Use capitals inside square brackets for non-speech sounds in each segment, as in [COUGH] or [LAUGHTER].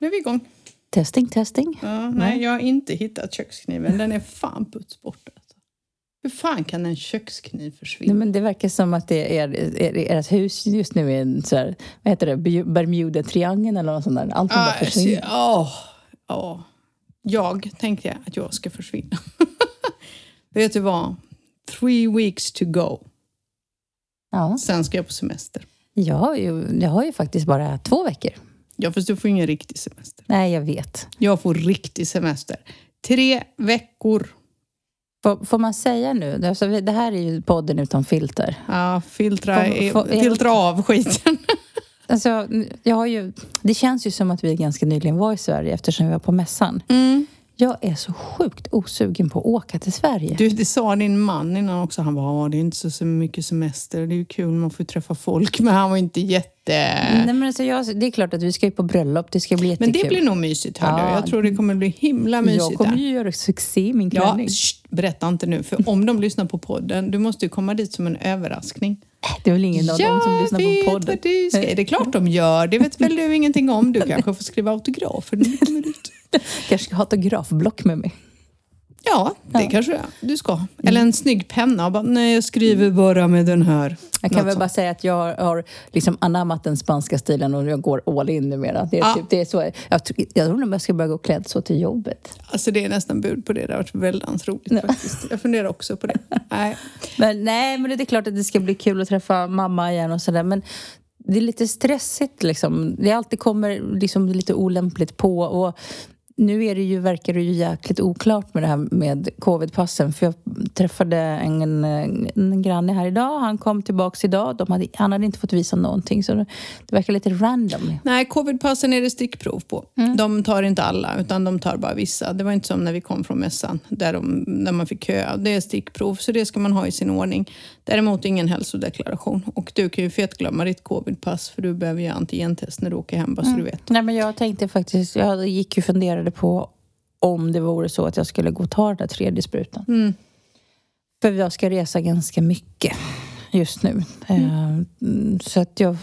Nu är vi igång. Testing, testing. Ja, nej, jag har inte hittat kökskniven. Den är fan puts bort. Alltså. Hur fan kan en kökskniv försvinna? Nej, men det verkar som att det är, är, är ert hus just nu är en så här, vad heter det, Bermuda-triangeln eller något sånt där. Allt bara Ah, försvinner. se- åh. Jag tänkte att jag ska försvinna. [LAUGHS] Vet du vad? Three weeks to go. Ja. Sen ska jag på semester. Ju, jag har ju faktiskt bara två veckor. Ja, fast du får ingen riktig semester. Nej, jag vet. Jag får riktig semester. Tre veckor. Får, får man säga nu, alltså, det här är ju podden utan filter. Ja, filtra, Får- får- filtra av skiten. Alltså, jag har ju, det känns ju som att vi ganska nyligen var i Sverige eftersom vi var på mässan. Mm. Jag är så sjukt osugen på att åka till Sverige. Du, det sa din man innan också. Han bara, "Ja, det är inte så, så mycket semester. Det är ju kul, man får träffa folk. [LAUGHS] Men han var inte jätte... Nej, men alltså, jag, det är klart att vi ska ju på bröllop, det ska bli jättekul. Men det blir nog mysigt, jag. Ja. Jag tror det kommer bli himla mysigt jag kommer ju göra succé i min Ja, klänning. sh, berätta inte nu. För om de lyssnar på podden, du måste ju komma dit som en överraskning. Det är väl ingen av dem som lyssnar på podden. du ska. Det är klart de gör. Det vet väl du ingenting om. Du kanske får skriva autografer när du kommer ut. [LAUGHS] kanske ska ha autografblock med mig. Ja, det Ja. Mm. kanske du ska. Eller en snygg penna. och Bara, Nej, jag skriver bara med den här. Jag kan Något väl bara säga att jag har liksom anammat den spanska stilen och jag går all in numera. Det är, Ja. typ, det är så, jag, jag undrar om jag ska börja gå klädd så till jobbet. Alltså det är nästan bud på det. Det har varit väldigt roligt faktiskt. Jag funderar också på det. [LAUGHS] Nej. Men nej, men det är klart att det ska bli kul att träffa mamma igen och sådär. Men det är lite stressigt liksom. Det alltid kommer liksom lite olämpligt på. Och nu är det ju, verkar det ju jäkligt oklart med det här med covidpassen. För jag träffade en, en granne här idag. Han kom tillbaks idag. De hade, han hade inte fått visa någonting. Så det, det verkar lite random. Nej, covidpassen är det stickprov på. De tar inte alla, utan de tar bara vissa. Det var inte som när vi kom från mässan, där, de, där man fick köa. Det är stickprov, så det ska man ha i sin ordning. Däremot ingen hälsodeklaration. Och du kan ju fetglömma ditt covidpass, för du behöver ju antigentest när du åker hem, bara så du vet. Nej, men jag tänkte faktiskt, jag gick ju och funderade på om det vore så att jag skulle gå och ta den där tredje sprutan. Mm. För jag ska resa ganska mycket just nu. Eh, Så att jag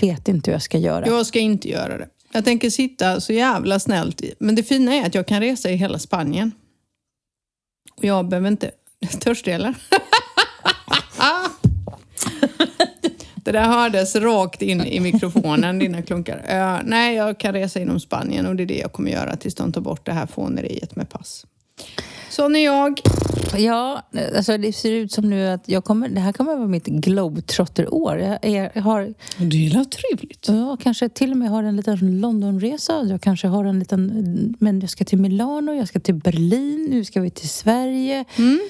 vet inte hur jag ska göra. Jag ska inte göra det. Jag tänker sitta så jävla snällt. Men det fina är att jag kan resa i hela Spanien. Och jag behöver inte... [LAUGHS] Törstig eller? [LAUGHS] Det där hördes rakt in i mikrofonen, dina klunkar. Eh, nej, jag kan resa inom Spanien och det är det jag kommer göra tills de tar bort det här fåneriet med pass. Sån är jag. Ja, alltså det ser ut som nu att jag kommer, det här kommer vara mitt globetrotter-år. Jag, är- jag har Det är trevligt. jag kanske till och med har en liten Londonresa. Jag kanske har en liten... Men jag ska till Milano, jag ska till Berlin, nu ska vi till Sverige. Mm.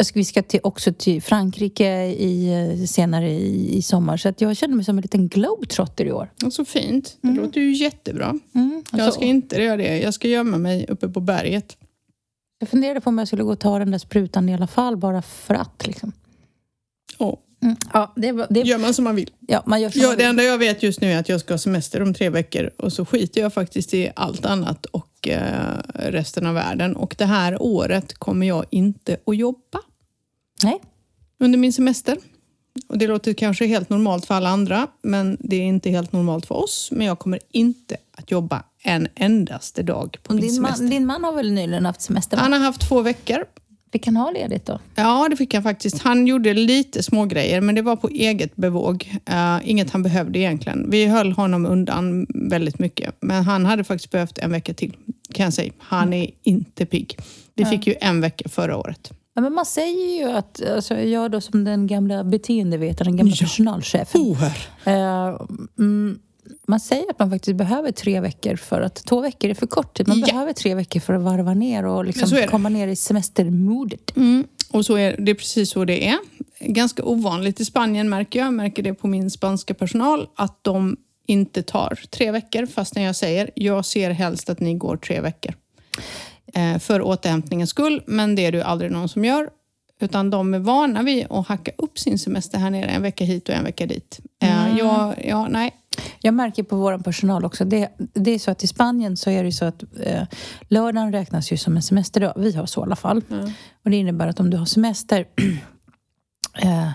Jag ska, vi ska till, också till Frankrike i, eh, senare i, i sommar. Så att jag känner mig som en liten globetrotter i år. Så fint. Det låter ju jättebra. Mm. Jag Alltså, ska inte göra det. Jag ska gömma mig uppe på berget. jag funderade på om jag skulle gå och ta den där sprutan i alla fall, bara för att. Liksom. Åh, Mm. Ja, det, det, gör man som man vill. ja, man gör som Ja, man det vill. enda jag vet just nu är att jag ska ha semester om tre veckor och så skiter jag faktiskt i allt annat och eh, resten av världen. Och det här året kommer jag inte att jobba Nej. under min semester. Och det låter kanske helt normalt för alla andra, men det är inte helt normalt för oss. Men jag kommer inte att jobba en endaste dag på Och min din, semester. man, din man har väl nyligen haft semester? Va? Han har haft två veckor. Fick han ha ledigt då? Ja, det fick han faktiskt. Han gjorde lite små grejer, men det var på eget bevåg. Eh, inget han behövde egentligen. Vi höll honom undan väldigt mycket, men han hade faktiskt behövt en vecka till, kan jag säga. Han är inte pigg. Vi fick ju en vecka förra året. Ja, men man säger ju att, alltså, jag då som den gamla beteendevetaren, den gamla Ja. personalchefen. Oher. Eh, mm, man säger att man faktiskt behöver tre veckor för att, två veckor är för kort tid. Man Ja. behöver tre veckor för att varva ner och liksom komma ner i semestermodet. Mm. Och så är det är precis så det är. Ganska ovanligt i Spanien märker jag, jag märker det på min spanska personal, att de inte tar tre veckor fastän jag säger jag ser helst att ni går tre veckor. Eh, för återhämtningens skull, men det är det ju aldrig någon som gör. Utan de är vana vid att hacka upp sin semester här nere en vecka hit och en vecka dit. Eh, jag, ja, nej. Jag märker på vår personal också. Det, det är så att i Spanien så är det så att eh, lördagen räknas ju som en semesterdag. Vi har så i alla fall. Mm. Och det innebär att om du har semester [CLEARS THROAT] eh,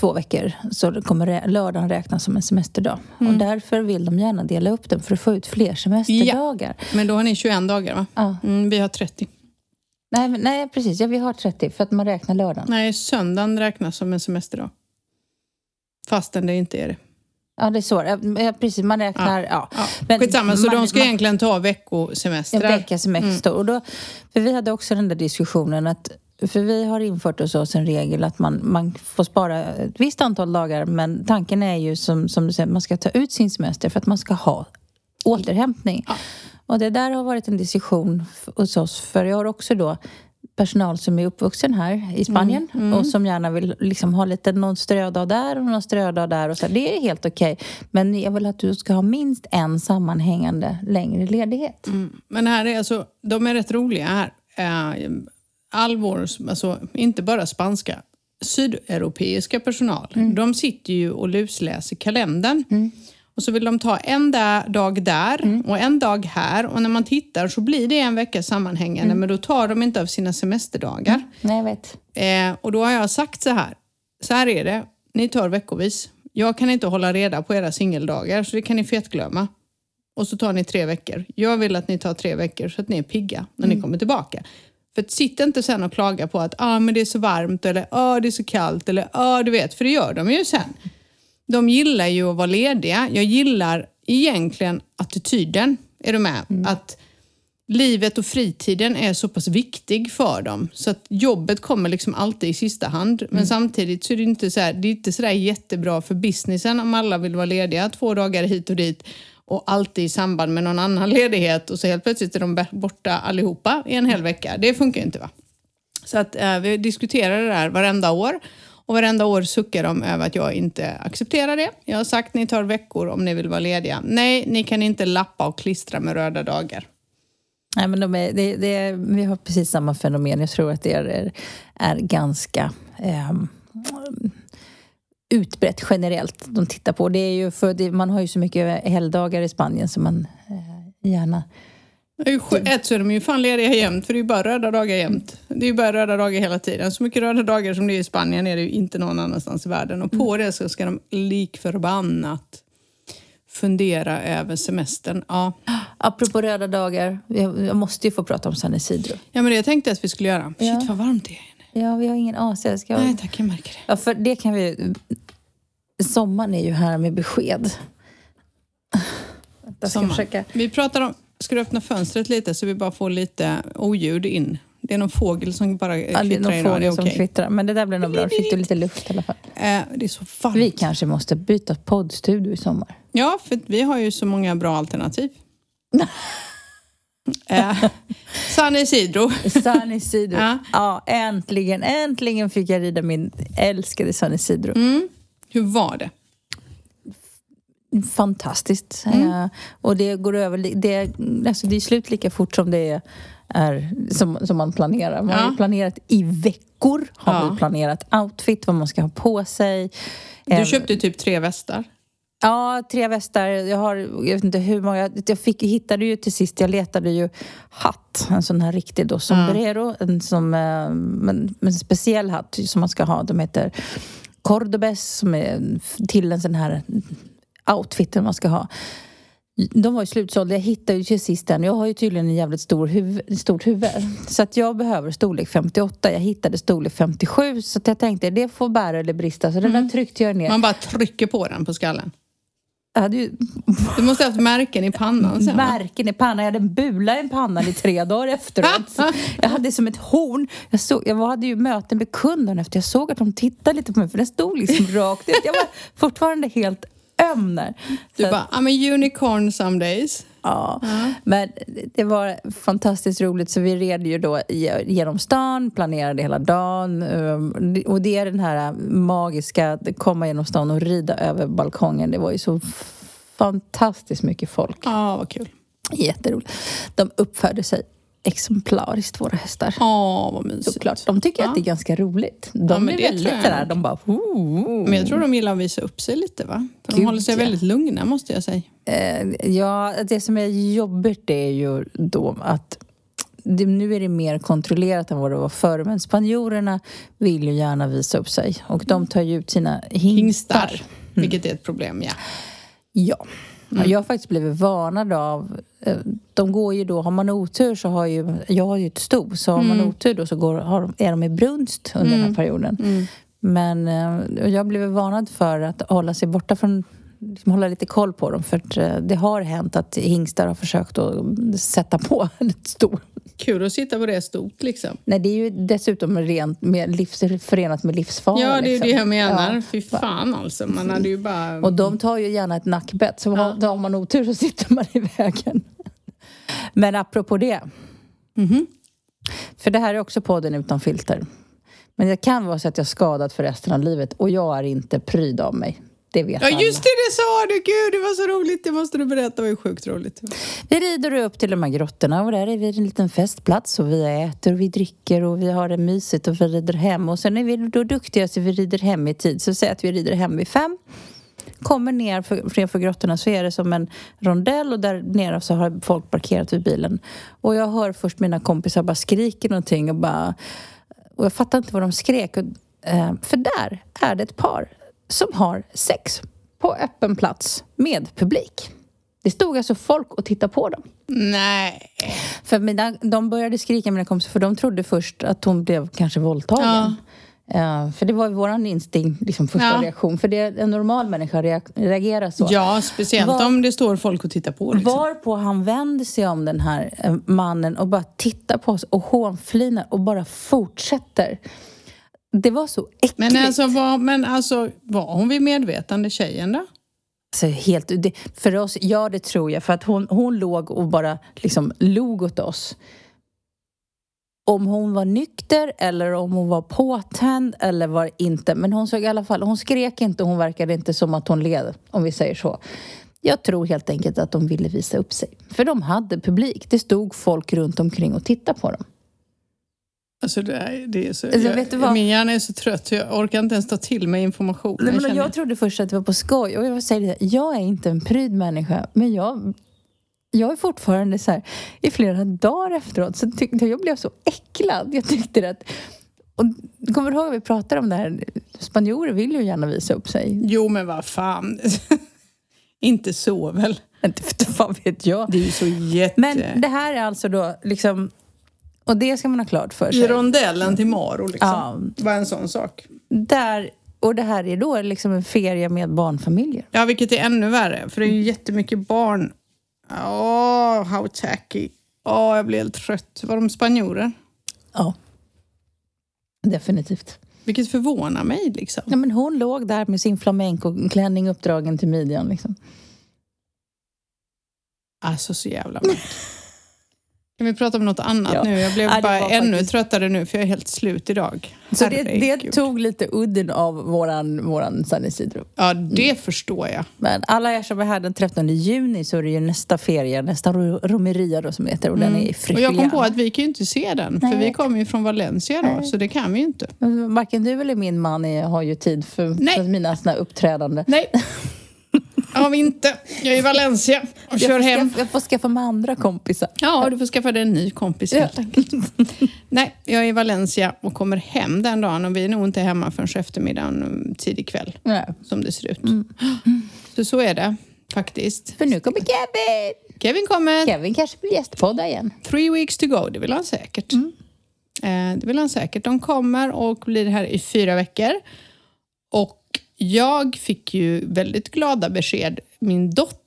två veckor så kommer lördagen räknas som en semesterdag. Mm. Och därför vill de gärna dela upp den för att få ut fler semesterdagar. Men då har ni 21 dagar va? Ja. Mm, vi har 30. Nej, men, nej, precis. Ja, vi har 30 för att man räknar lördagen. Nej, söndagen räknas som en semesterdag. Fastän det inte är det. Ja, det är så. Ja, precis. Man räknar... Ja. Ja. Men Skitsamma, så man- de ska man- egentligen ta veckosemestrar. vecka semester. Och då, för vi hade också den där diskussionen att för vi har infört hos oss en regel att man, man får spara ett visst antal dagar men tanken är ju som, som du säger, man ska ta ut sin semester för att man ska ha återhämtning. Ja. Och det där har varit en diskussion hos oss för jag har också då personal som är uppvuxen här i Spanien och som gärna vill liksom ha lite någon strödag där och någon strödag där och så. Det är helt okej. Men jag vill att du ska ha minst en sammanhängande längre ledighet. Mm. Men här är alltså, de är rätt roliga här. Eh, All vår, alltså inte bara spanska, sydeuropeiska personal, de sitter ju och lusläser kalendern. Och så vill de ta en där, dag där och en dag här. Och när man tittar så blir det en vecka sammanhängande, men då tar de inte av sina semesterdagar. Nej, jag vet. Eh, och då har jag sagt så här. Så här är det. Ni tar veckovis. Jag kan inte hålla reda på era singeldagar så det kan ni fetglömma. Och så tar ni tre veckor. Jag vill att ni tar tre veckor så att ni är pigga när ni kommer tillbaka. För att sitta inte sen och klaga på att ah, men det är så varmt eller ah, det är så kallt eller ah, du vet, för det gör de ju sen. De gillar ju att vara lediga. Jag gillar egentligen attityden. Är du med? Att livet och fritiden är så pass viktig för dem. Så att jobbet kommer liksom alltid i sista hand. Men samtidigt så är det inte så här, det är inte så jättebra för businessen om alla vill vara lediga två dagar hit och dit och alltid i samband med någon annan [LAUGHS] ledighet och så helt plötsligt är de borta allihopa i en hel vecka. Det funkar ju inte va? Så att eh, vi diskuterar det där varenda år. Och varenda år suckar de över att jag inte accepterar det. Jag har sagt ni tar veckor om ni vill vara lediga. Nej, ni kan inte lappa och klistra med röda dagar. Nej, men de är, det, det vi har precis samma fenomen. Jag tror att det är, är ganska eh, utbrett generellt. De tittar på. Det är ju för det, man har ju så mycket helgdagar i Spanien som man eh, gärna... Ett så är de ju fan lediga jämt, för det är ju bara röda dagar jämt. Det är ju bara röda dagar hela tiden. Så mycket röda dagar som det är i Spanien är det ju inte någon annanstans i världen. Och på det så ska de lik förbannat fundera över semestern. Ja. Apropå röda dagar, jag, jag måste ju få prata om San Isidro. ja, men det jag tänkte att vi skulle göra. Shit Ja. vad varmt det är. Ja, vi har ingen AC. Jag Ska... Nej tack, jag märker det. Ja, för det kan vi... Sommaren är ju här med besked. Jag ska Sommar. försöka... Vi pratar om, ska du öppna fönstret lite så vi bara får lite oljud in? Det är någon fågel som bara Ja, det är någon fågel är som okej. kvittrar. Men det där blir nog bra. Då fick du lite luft i alla fall. Eh, det är så varmt. Vi kanske måste byta poddstudio i sommar. Ja, för vi har ju så många bra alternativ. [LAUGHS] eh, San Isidro. San Isidro. [LAUGHS] Ja. ja. äntligen, äntligen fick jag rida min älskade San Isidro. Mm. Hur var det? Fantastiskt. Mm. Eh, och det går över, det, alltså det är slut lika fort som det är, är som, som man planerar. Man har Ja. ju planerat i veckor, har Ja. vi planerat outfit, vad man ska ha på sig. Eh, Du köpte typ tre västar. Ja, tre västar. Jag har, jag vet inte hur många. Jag fick, hittade ju till sist, jag letade ju hatt. En sån här riktig då, sombrero. En, som, eh, men en speciell hatt som man ska ha. De heter Cordobes, som är till en sån här outfiten man ska ha. De var ju slutsålda. Jag hittade ju till sist den. Jag har ju tydligen en jävligt stor huv, stort huvud. Så att jag behöver storlek 58. Jag hittade storlek 57. Så att jag tänkte, det får bära eller brista. Så den där tryckte jag ner. Man bara trycker på den på skallen. Jag hade ju Du måste ha haft märken i pannan sen. märken i pannan. Jag hade en bula i pannan i tre dagar efteråt. Jag hade som ett horn. Jag, såg, jag hade ju möten med kunden efter. Jag såg att de tittade lite på mig för den stod liksom rakt ut. Jag var fortfarande helt öm där. Du bara, I'm a unicorn some days. Ja, men det var fantastiskt roligt så vi red ju då genom stan, planerade hela dagen um, och det är den här magiska, att komma genom stan och rida över balkongen. Det var ju så fantastiskt mycket folk. Ja, vad kul. Jätteroligt. De uppförde sig exemplariskt, våra hästar. Åh, vad mysigt. Såklart. De tycker Ja. att det är ganska roligt. De Ja, men är det väldigt sådär, de bara... "Ooh." Men jag tror de gillar att visa upp sig lite va? För de Gud, håller sig ja. väldigt lugna måste jag säga. Eh, ja, det som är jobbigt är ju då att det, nu är det mer kontrollerat än vad det var förr. Men spanjorerna vill ju gärna visa upp sig. Och de tar ju ut sina hingstar. Hingstar. Vilket är ett problem ja. Ja. Mm. Jag har faktiskt blivit varnad av... eh, De går ju då, har man otur så har ju... Jag har ju ett sto, så har man Mm. otur då så går, har, är de i brunst under den här perioden. Mm. Men eh, jag blivit varnad för att hålla sig borta från... Liksom hålla lite koll på dem. För eh, det har hänt att hingstar har försökt att sätta på ett sto. Kul att sitta på det stort liksom. Nej, det är ju dessutom rent med livs, förenat med livsfara. Ja, det är ju liksom. det jag menar. Ja. Fy fan alltså. Man hade ju bara... Och de tar ju gärna ett nackbett, så då har man otur så sitter man i vägen. Men apropå det. Mhm. För det här är också podden utan filter. Men det kan vara så att jag är skadad för resten av livet och jag är inte pryd av mig. Det vet Ja alla. just det, det sa du! Gud, det var så roligt. Det måste du berätta. Det var ju sjukt roligt. Vi rider upp till de här grottorna och där är vi en liten festplats och vi äter och vi dricker och vi har det mysigt och vi rider hem. Och sen är vi då duktiga så vi rider hem i tid. Så säg att vi rider hem vid fem. Kommer ner för, för, för grottorna så är det som en rondell och där nere så har folk parkerat vid bilen. Och jag hör först mina kompisar bara skriker någonting och bara... Och jag fattar inte vad de skrek. Och, eh, för där är det ett par som har sex på öppen plats med publik. Det stod alltså folk och tittade på dem. Nej. För mina, de började skrika mina kompisar för de trodde först att hon blev kanske våldtagen. Ja. Eh, för det var ju våran instinkt, liksom första Ja. reaktion. För det, en normal människa reagerar så. Ja, speciellt Var- om det står folk och tittar på. Liksom. Varpå han vänder sig om den här eh, mannen och bara tittar på oss och hånflinar och bara fortsätter. Det var så äckligt. Men alltså, var, men alltså, var hon vid medvetande, tjejen då? Alltså, helt, det, för oss, ja det tror jag. För att hon, hon låg och bara liksom log åt oss. Om hon var nykter eller om hon var påtänd eller var inte. Men hon såg i alla fall, hon skrek inte hon verkade inte som att hon led, om vi säger så. Jag tror helt enkelt att de ville visa upp sig. För de hade publik. Det stod folk runt omkring och tittade på dem. Alltså det är, det är så, Alltså, jag, vet du vad? Min hjärna är så trött jag orkar inte ens ta till mig information. Nej, men känner- jag trodde först att det var på skoj. Och jag säger det, jag är inte en pryd människa. Men jag, jag är fortfarande så här, i flera dagar efteråt, så tyckte jag, jag blev så äcklad. Jag tyckte att... Och, kommer du ihåg att vi pratade om det här? Spanjorer vill ju gärna visa upp sig. Jo men vad fan. [LAUGHS] inte så väl? [LAUGHS] Inte fan vet jag. Det är ju så jätte... Men det här är alltså då liksom... Och det ska man ha klart för I sig. rondellen till Maro liksom. Ja. Var en sån sak. Där, och det här är då liksom en ferie med barnfamiljer. Ja, vilket är ännu värre. För det är ju jättemycket barn. Åh, how tacky. Åh, jag blir helt trött. Var de spanjorer? Ja. Definitivt. Vilket förvånar mig liksom. Ja, men hon låg där med sin flamenco-klänning uppdragen till midjan. Liksom. Alltså så jävla mörkt. Kan vi prata om något annat Ja. nu? Jag blev det bara ännu faktiskt- tröttare nu för jag är helt slut idag. Så det, det tog lite udden av våran, våran San Isidro. Ja, det förstår jag. Men alla er som är här den 13 juni så är det ju nästa ferie, nästa ro- romeria då som heter. Och den är i Mm. Och jag kom på att vi kan ju inte se den, för Nej. vi kommer ju från Valencia då, Nej. så det kan vi ju inte. Men Varken du eller min man är, har ju tid för, Nej. för mina såna uppträdanden. Nej, [LAUGHS] har vi inte. Jag är i Valencia och Jag kör får, hem. skaffa, jag får skaffa med andra kompisar. Ja, du får skaffa dig en ny kompis helt enkelt. [LAUGHS] Nej, jag är i Valencia och kommer hem den dagen och vi är nog inte hemma förrän eftermiddagen, mm, tidig kväll, Nej. som det ser ut. [GASPS] Så så är det faktiskt. För nu kommer Kevin! Kevin kommer. Kevin kanske blir gästpodda igen. Three weeks to go, det vill han säkert. Mm. Eh, det vill han säkert. De kommer och blir här i fyra veckor. Och jag fick ju väldigt glada besked. Min dotter,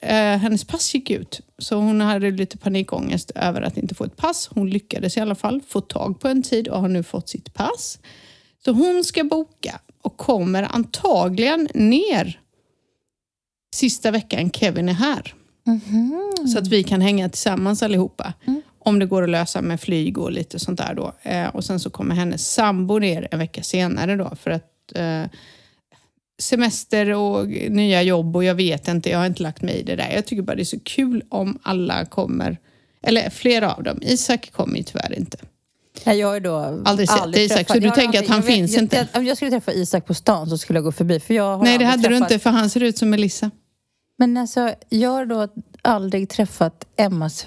eh, hennes pass gick ut. Så hon hade lite panikångest över att inte få ett pass. Hon lyckades i alla fall få tag på en tid och har nu fått sitt pass. Så hon ska boka och kommer antagligen ner sista veckan Kevin är här. Så att vi kan hänga tillsammans allihopa. Om det går att lösa med flyg och lite sånt där då. Eh, och sen så kommer hennes sambo ner en vecka senare då för att eh, semester och nya jobb och jag vet inte, jag har inte lagt mig i det där. Jag tycker bara det är så kul om alla kommer Eller flera av dem. Isak kommer ju tyvärr inte. Ja, jag har då Aldrig sett Isak, träffat- så du tänker att han jag finns jag, inte? Jag, om jag skulle träffa Isak på stan så skulle jag gå förbi. För jag har Nej, det aldrig hade du träffat, inte för han ser ut som Melissa. Men alltså, jag har då aldrig träffat Emmas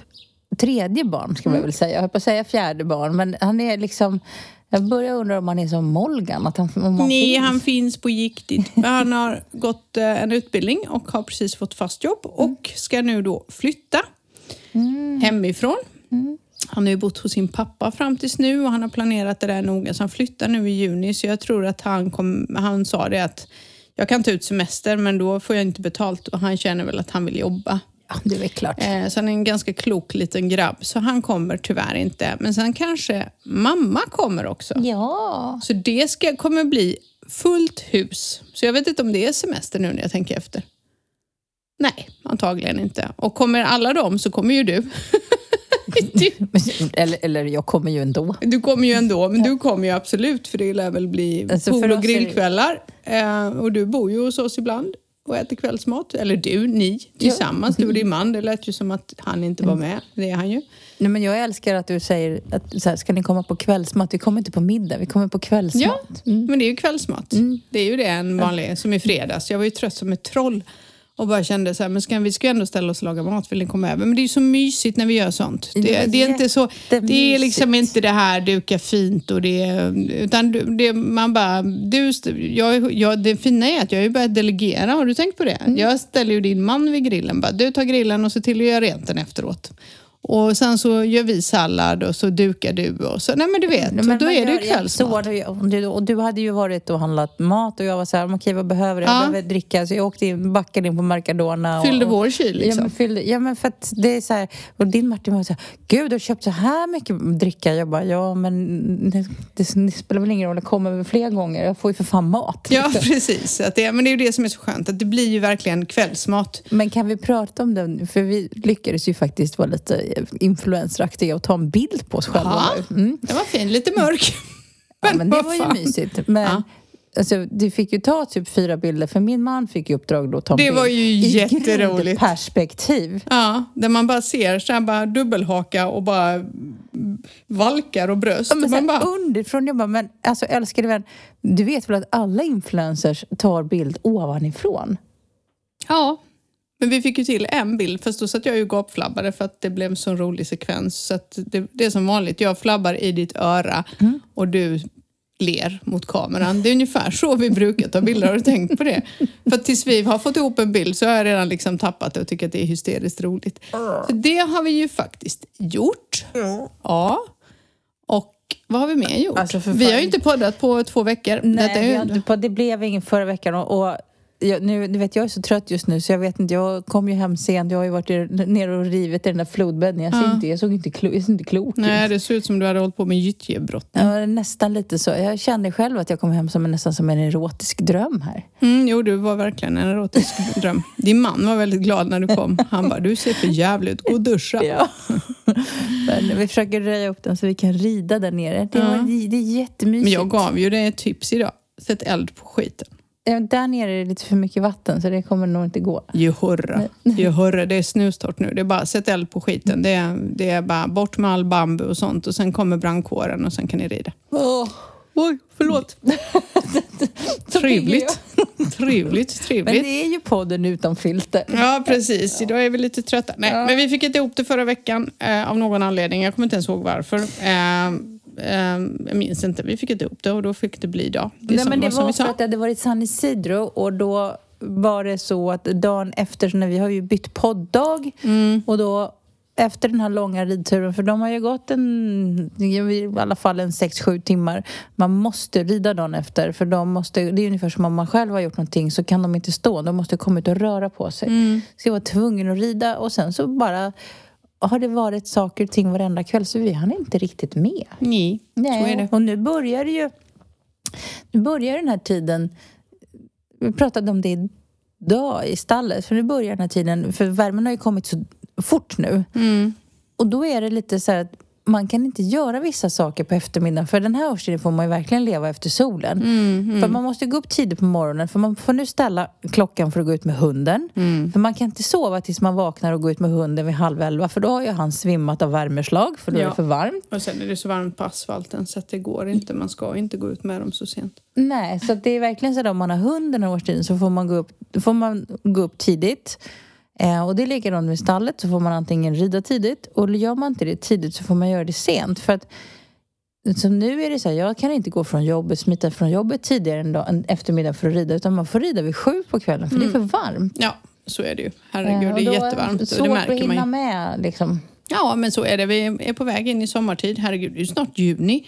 tredje barn, ska Mm. man väl säga. Jag höll på att säga fjärde barn, men han är liksom... Jag börjar undra om han är som Molgan, att han, om han Nej, finns. han finns på riktigt. Han har gått eh, en utbildning och har precis fått fast jobb och ska nu då flytta hemifrån. Han har ju bott hos sin pappa fram tills nu och han har planerat det där noga så han flyttar nu i juni så jag tror att han, kom, han sa det att jag kan ta ut semester men då får jag inte betalt och han känner väl att han vill jobba. Ja, det är väl klart. Eh, Så han är en ganska klok liten grabb så han kommer tyvärr inte. Men sen kanske mamma kommer också. Ja. Så det ska, kommer bli fullt hus. Så jag vet inte om det är semester nu när jag tänker efter. Nej, antagligen inte. Och kommer alla dem så kommer ju du. [LAUGHS] du, [LAUGHS] Eller, eller jag kommer ju ändå. du kommer ju ändå, men du kommer ju absolut för det lär väl bli Alltså, pool och är grillkvällar. Eh, och du bor ju hos oss ibland och äter kvällsmat. Eller du, ni tillsammans. Du och din man. Det lät ju som att han inte var med. Det är han ju. Nej, men jag älskar att du säger att så här, ska ni komma på kvällsmat? Vi kommer inte på middag, vi kommer på kvällsmat. Ja, men det är ju kvällsmat. Det är ju det en vanlig, som i fredags. Jag var ju trött som ett troll och bara kände så här, men ska, vi ska ju ändå ställa oss och laga mat, vill ni komma över? Men det är ju så mysigt när vi gör sånt. Det, Det det är inte så, det är liksom inte det här duka fint och det, utan det, man bara, du, jag, jag, det fina är att jag har ju börjat delegera, har du tänkt på det? Jag ställer ju din man vid grillen, bara, du tar grillen och ser till att göra rent den efteråt. Och sen så gör vi sallad och så dukar du och så, nej men du vet, Men och då är det ju ja, kvällsmat. du, och du hade ju varit och handlat mat och jag var så här, okej vad behöver jag? Jag Ja. behöver dricka. Så jag åkte in, backade in på Mercadona. Fyllde och, vår kyl Ja liksom. men, fyllde, ja men för att det är så här, och din Martin var så här, gud du har köpt så här mycket dricka. Jag bara, ja men det, det, det spelar väl ingen roll, det kommer väl fler gånger. Jag får ju för fan mat. Ja, liksom. [LAUGHS] precis. Att det, men det är ju det som är så skönt, att det blir ju verkligen kvällsmat. Men kan vi prata om det? För vi lyckades ju faktiskt vara lite influenceraktiga och ta en bild på oss själva. Ja. Mm. Den var fin, lite mörk. Ja, men [LAUGHS] det var ju mysigt. Men Ja. alltså, du fick ju ta typ fyra bilder, för min man fick ju uppdrag då att ta en Det bild. var ju I jätteroligt. perspektiv. Ja, där man bara ser så här bara dubbelhaka och bara valkar och bröst. Ja, men och man bara, underifrån, jag bara, men alltså älskade vän, du vet väl att alla influencers tar bild ovanifrån? ja. Men vi fick ju till en bild, fast då satt jag ju gapflabbade för att det blev en sån rolig sekvens. Så det, det är som vanligt, jag flabbar i ditt öra Mm. och du ler mot kameran. Det är ungefär så vi brukar ta bilder, har du tänkt på det? För att tills vi har fått ihop en bild så har jag redan liksom tappat det och tycker att det är hysteriskt roligt. Så det har vi ju faktiskt gjort. Ja. Och vad har vi mer gjort? Alltså, vi har ju inte poddat på två veckor. Nej, ju det blev ingen förra veckan. Och, och jag, nu, du vet, jag är så trött just nu så jag vet inte, jag kom ju hem sent. Jag har ju varit nere och rivit i den där flodbädden. Jag, ser Ja. inte, jag såg inte, klo, jag ser inte klok. Nej, det ser ut som du hade hållit på med gyttjebrott. Ja, nästan lite så. Jag kände själv att jag kom hem som en, nästan som en erotisk dröm här. Mm, jo, du var verkligen en erotisk [LAUGHS] dröm. Din man var väldigt glad när du kom. Han bara, du ser för jävligt ut. Gå och duscha. [LAUGHS] Ja. Men vi försöker röja upp den så vi kan rida där nere. Det, Ja. det, det är jättemysigt. Men jag gav ju dig ett tips idag. Sätt eld på skiten. Där nere är det lite för mycket vatten så det kommer nog inte gå. Johurra. Johurra, det är snustort nu. Det är bara sätt eld på skiten. Det är, det är bara bort med all bambu och sånt och sen kommer brandkåren och sen kan ni rida. Oj, förlåt. [LAUGHS] trevligt. Trevligt, Men trevligt. det är ju podden utan filter. Ja, precis. Idag är vi lite trötta. Nej, Ja. men vi fick inte ihop det förra veckan eh, av någon anledning. Jag kommer inte ens ihåg varför. Eh, jag minns inte. Vi fick inte ihop det och då fick det bli idag. Det, Nej, som, men det var vi för att det hade varit San Isidro och då var det så att dagen efter, så när vi har ju bytt podddag Mm. och då efter den här långa ridturen, för de har ju gått en, i alla fall en 6-7 timmar. Man måste rida dagen efter, för de måste, det är ungefär som om man själv har gjort någonting så kan de inte stå, de måste komma ut och röra på sig. Mm. Så jag var tvungen att rida och sen så bara har det varit saker och ting varenda kväll så vi hann inte riktigt med. Nej, så är det. Och nu börjar ju... Nu börjar den här tiden... Vi pratade om det idag i stallet. För nu börjar den här tiden... För värmen har ju kommit så fort nu. Mm. Och då är det lite så här att man kan inte göra vissa saker på eftermiddagen. För den här årstiden får man ju verkligen leva efter solen. Mm, För man måste gå upp tidigt på morgonen. För man får nu ställa klockan för att gå ut med hunden. Mm. För man kan inte sova tills man vaknar och gå ut med hunden vid halv elva. För då har ju han svimmat av värmeslag. För då är Ja. det för varmt. Och sen är det så varmt på asfalten så att det går inte. Man ska inte gå ut med dem så sent. Nej, så det är verkligen så att om man har hund den här årstiden så får man gå upp, får man gå upp tidigt. Eh, och det är likadant med stallet, så får man antingen rida tidigt och gör man inte det tidigt så får man göra det sent. För att som nu är det så här, jag kan inte gå från jobbet, smita från jobbet tidigare en, dag, en eftermiddag för att rida utan man får rida vid sju på kvällen för det är för varmt. Ja, så är det ju. Herregud, Eh, det är jättevarmt. Svårt det att märker man hinna med liksom. Ja, men så är det. Vi är på väg in i sommartid. Herregud, det är ju snart juni.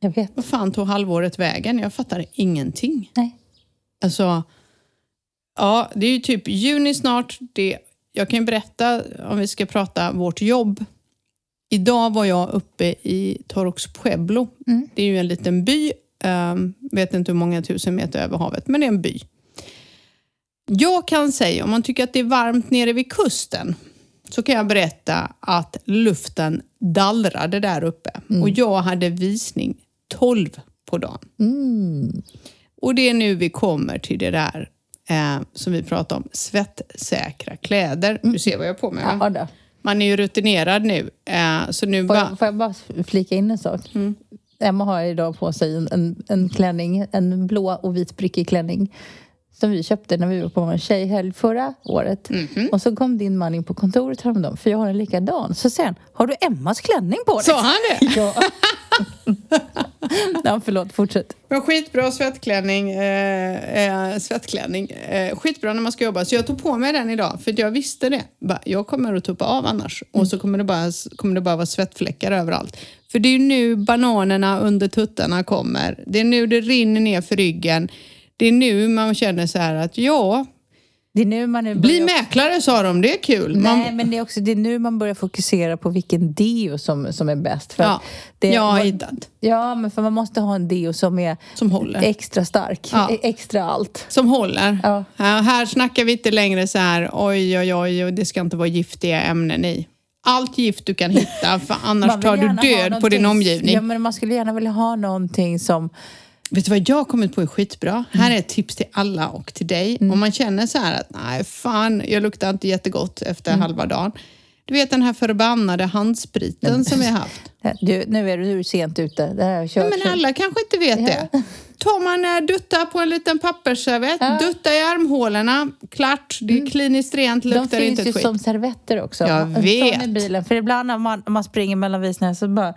Jag vet. Vad fan tog halvåret vägen? Jag fattar ingenting. Nej. Alltså, ja, det är ju typ juni snart. Det, jag kan ju berätta, om vi ska prata vårt jobb. Idag var jag uppe i Torrox Pueblo. Mm. Det är ju en liten by. Um, vet inte hur många tusen meter över havet, men det är en by. Jag kan säga, om man tycker att det är varmt nere vid kusten, så kan jag berätta att luften dallrade där uppe. Och jag hade visning 12 på dagen. Mm. Och det är nu vi kommer till det där eh, som vi pratade om, svettsäkra kläder. Du ser vad jag har på mig va? Ja. Man är ju rutinerad nu. Eh, så nu Får, jag, får jag bara flika in en sak? Emma har idag på sig en, en, en klänning, en blå och vit prickig klänning som vi köpte när vi var på en tjejhelg förra året. Och så kom din man in på kontoret häromdagen, för jag har en likadan. Så han, har du Emmas klänning på dig? Sa han det? [LAUGHS] Ja. [LAUGHS] [LAUGHS] ja, förlåt, fortsätt. Men skitbra svettklänning. Eh, eh, svettklänning. Eh, skitbra när man ska jobba. Så jag tog på mig den idag för jag visste det. Jag kommer att tuppa av annars. Och så kommer det, bara, kommer det bara vara svettfläckar överallt. För det är nu bananerna under tuttarna kommer. Det är nu det rinner ner för ryggen. Det är nu man känner så här att ja, Det är nu man nu bli mäklare sa de. Det är kul. Man, Nej, men det är också det är nu man börjar fokusera på vilken deo som, som är bäst. För ja, det, jag har hittat. Ja, men för man måste ha en deo som är Som håller. extra stark. Ja. e- Extra allt. Som håller. Ja. här snackar vi inte längre så här oj, oj, oj, och det ska inte vara giftiga ämnen i. Allt gift du kan hitta, för annars tar du död på din omgivning. Ja, men man skulle gärna vilja ha någonting som... Vet du vad jag har kommit på är skitbra? Här är ett tips till alla och till dig. Mm. Om man känner så här att nej, fan, jag luktar inte jättegott efter Mm. halva dagen. Du vet den här förbannade handspriten som vi har haft. [LAUGHS] Du, nu är du sent ute. Det här kört. Ja, men alla kanske inte vet det. Tar man eh, dutta på en liten pappersservett, Ja. dutta i armhålorna, klart, det är kliniskt rent, Mm. De luktar finns inte ju ett skit. som servetter också. Jag vet. i bilen. För ibland när man, man springer mellan visningarna så bara...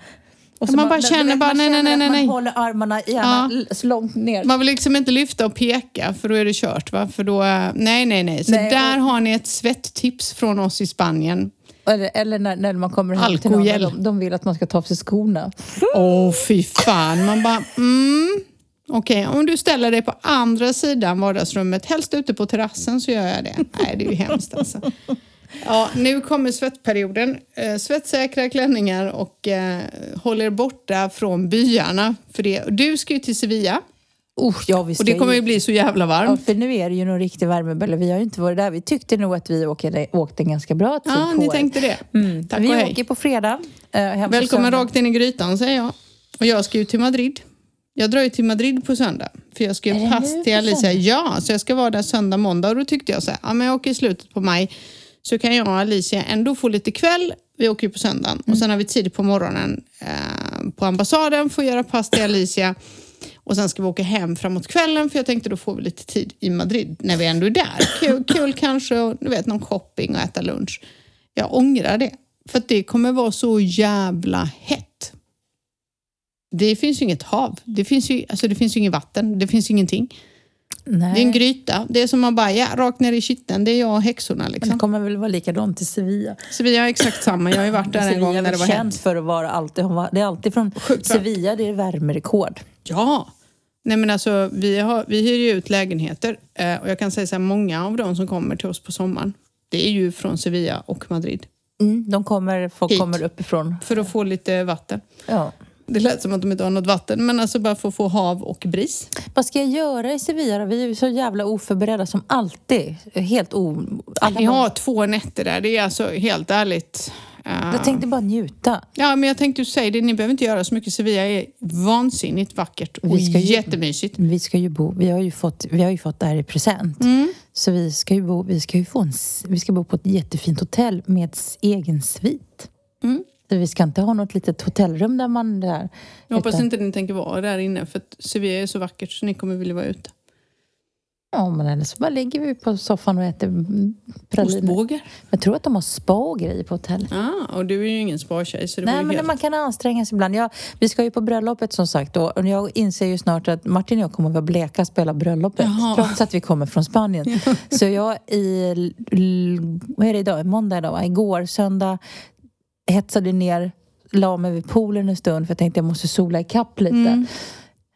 Och Man bara du känner bara, man nej, nej, nej, nej. Man håller armarna gärna l- så långt ner. Man vill liksom inte lyfta och peka för då är det kört. Va? För då, eh, nej, nej, nej. Så Nej, där och- har ni ett svetttips från oss i Spanien. Eller, eller när, när man kommer hem till någon de, de vill att man ska ta av sig skorna. Åh, fy fan. Man bara, mm. Okej, om du ställer dig på andra sidan vardagsrummet, helst ute på terrassen, så gör jag det. Nej, det är ju hemskt alltså. Ja, nu kommer svettperioden. Eh, svettsäkra klänningar och eh, håller borta från byarna. För det. Du ska ju till Sevilla Uh, ja, vi och det kommer ju- bli så jävla Ja, varmt. för nu är det ju någon riktig värmebölle. Vi har ju inte varit där. Vi tyckte nog att vi åkte, åkte en ganska bra tid Ja, på ni er. tänkte det. Mm. Tack vi och hej. åker på fredag. eh, Välkommen rakt in i grytan säger jag. Och jag ska ju till Madrid. Jag drar ju till Madrid på söndag. För jag ska ju pass till Alicia. Ja, så jag ska vara där söndag, måndag. Och då tyckte jag så här, ja men jag åker i slutet på maj. Så kan jag och Alicia ändå få lite kväll. Vi åker ju på söndagen. Mm. Och sen har vi tid på morgonen eh, på ambassaden för att göra pass till Alicia. Och sen ska vi åka hem framåt kvällen för jag tänkte då får vi lite tid i Madrid när vi ändå är där. Kul, kul kanske och du vet någon shopping och äta lunch. Jag ångrar det. För att det kommer vara så jävla hett. Det finns ju inget hav. Det finns ju, alltså det finns ju inget vatten. Det finns ju ingenting. Nej. Det är en gryta. Det är som man bara, ja, rakt ner i kitteln. Det är jag och häxorna Men det liksom. kommer väl vara likadant i Sevilla. Så vi har exakt samma. Jag har ju varit där en Sevilla gång är när det var känt hett. för att vara alltid, det är alltid från Sjukt. Sevilla det är värmerekord. Ja. Nej men alltså, vi, har, vi hyr ju ut lägenheter eh, och jag kan säga så här, många av de som kommer till oss på sommaren, det är ju från Sevilla och Madrid. Mm, de kommer, folk Hit. kommer uppifrån. För att få lite vatten. Ja. Det lät som att de inte har något vatten, men alltså bara för att få hav och bris. Vad ska jag göra i Sevilla då? Vi är ju så jävla oförberedda som alltid. Helt o... Alla Ni har två nätter där, det är alltså helt ärligt. eh, Jag tänkte bara njuta. Ja, men jag tänkte ju säga det, ni behöver inte göra så mycket. Sevilla är vansinnigt vackert och Vi ska ju- jättemysigt. Vi ska ju bo, vi har ju fått, vi har ju fått det här i present. Mm. Så vi ska ju bo, vi ska ju få en, vi ska bo på ett jättefint hotell med egen svit. Mm. Vi ska inte ha något litet hotellrum där man där. Jag hoppas inte ni tänker vara där inne för att Sevilla är så vackert så ni kommer vilja vara ute. Ja, men eller så bara ligger vi på soffan och äter praliner. Ostbågar. Jag tror att de har spa och grejer på hotell. Ah, och du är ju ingen spartjej så det Nej, men helt... man kan anstränga sig ibland. Ja, vi ska ju på bröllopet som sagt och och jag inser ju snart att Martin och jag kommer vara bleka på hela bröllopet. Jaha. Trots att vi kommer från Spanien. [LAUGHS] Så jag i, vad är det idag? Måndag idag va? Igår, söndag, hetsade ner, la mig vid poolen en stund för jag tänkte jag måste sola ikapp lite. Mm.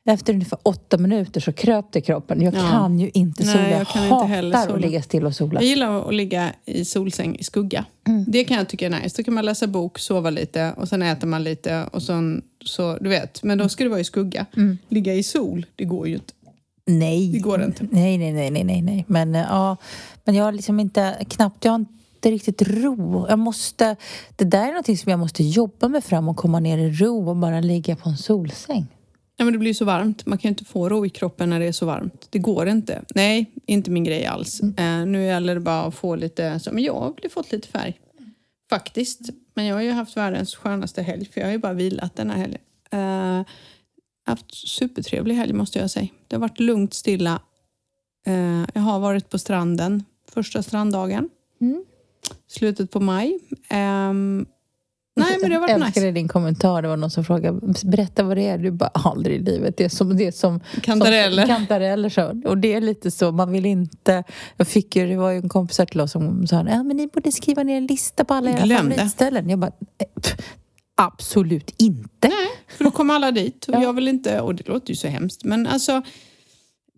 Efter ungefär åtta minuter så kröp det kroppen. Jag Ja. kan ju inte Nej, sola. jag Jag, inte heller hatar sola. att ligga still och sola. Jag gillar att ligga i solsäng i skugga. Mm. Det kan jag tycka är nice. Då kan man läsa bok, sova lite och sen äter man lite och sen, så, du vet. Men då ska det vara i skugga. Mm. Ligga i sol, det går ju inte. Nej. Det går inte. Nej, nej, nej, nej, nej, nej. Men eh, ja, men jag har liksom inte, knappt, jag har inte riktigt ro. Jag måste, det där är någonting som jag måste jobba med fram och komma ner i ro och bara ligga på en solsäng. Ja, men det blir så varmt. Man kan ju inte få ro i kroppen när det är så varmt. Det går inte. Nej, inte min grej alls. Mm. Eh, nu gäller det bara att få lite... Så, men jag har fått lite färg. Faktiskt. Men jag har ju haft världens skönaste helg för jag har ju bara vilat den här helgen. Eh, haft supertrevlig helg måste jag säga. Det har varit lugnt, stilla. Eh, jag har varit på stranden första stranddagen. Mm. Slutet på maj. Ehm, nej, men det har varit Jag älskade nice. din kommentar. Det var någon som frågade, berätta vad det är. Du bara, aldrig i livet. Det är som, det är som Kantareller. Som, kantareller så. Och det är lite så, man vill inte... Jag fick ju, det var ju en kompis till oss som sa, ja men ni borde skriva ner en lista på alla era Glöm det. favoritställen. Jag bara, eh, pff, absolut inte. Nej, för då kommer alla dit. Och Ja. jag vill inte, och det låter ju så hemskt, men alltså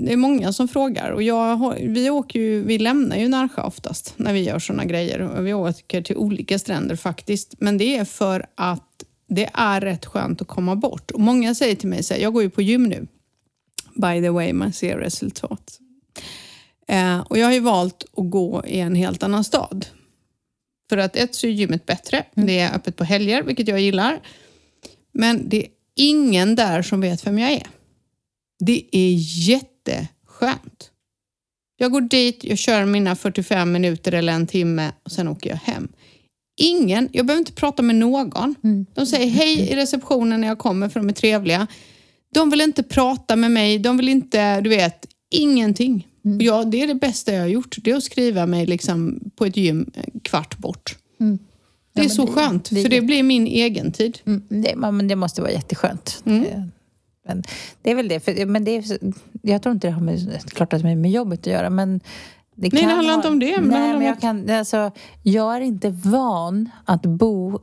det är många som frågar och jag har, vi, åker ju, vi lämnar ju Närsjö oftast när vi gör såna grejer. Vi åker till olika stränder faktiskt. Men det är för att det är rätt skönt att komma bort. Och många säger till mig så här, jag går ju på gym nu. By the way, man ser resultat. Eh, och jag har ju valt att gå i en helt annan stad. För att ett så är gymmet bättre. Det är öppet på helger, vilket jag gillar. Men det är ingen där som vet vem jag är. Det är jätteskönt. Jag går dit, jag kör mina 45 minuter eller en timme och sen åker jag hem. Ingen, jag behöver inte prata med någon. Mm. De säger hej i receptionen när jag kommer för de är trevliga. De vill inte prata med mig, de vill inte, du vet, ingenting. Mm. Ja, det är det bästa jag har gjort. Det är att skriva mig liksom på ett gym kvart bort. Mm. Det är så det- skönt, det för det blir min egen tid. Mm, det, men det måste vara jätteskönt. Mm. Men det är väl det. För, men det är, jag tror inte det har med, klart att det har med jobbet att göra. Men det Nej, det handlar ha- inte om det, men Nej, men jag, att- kan, alltså, jag är inte van att bo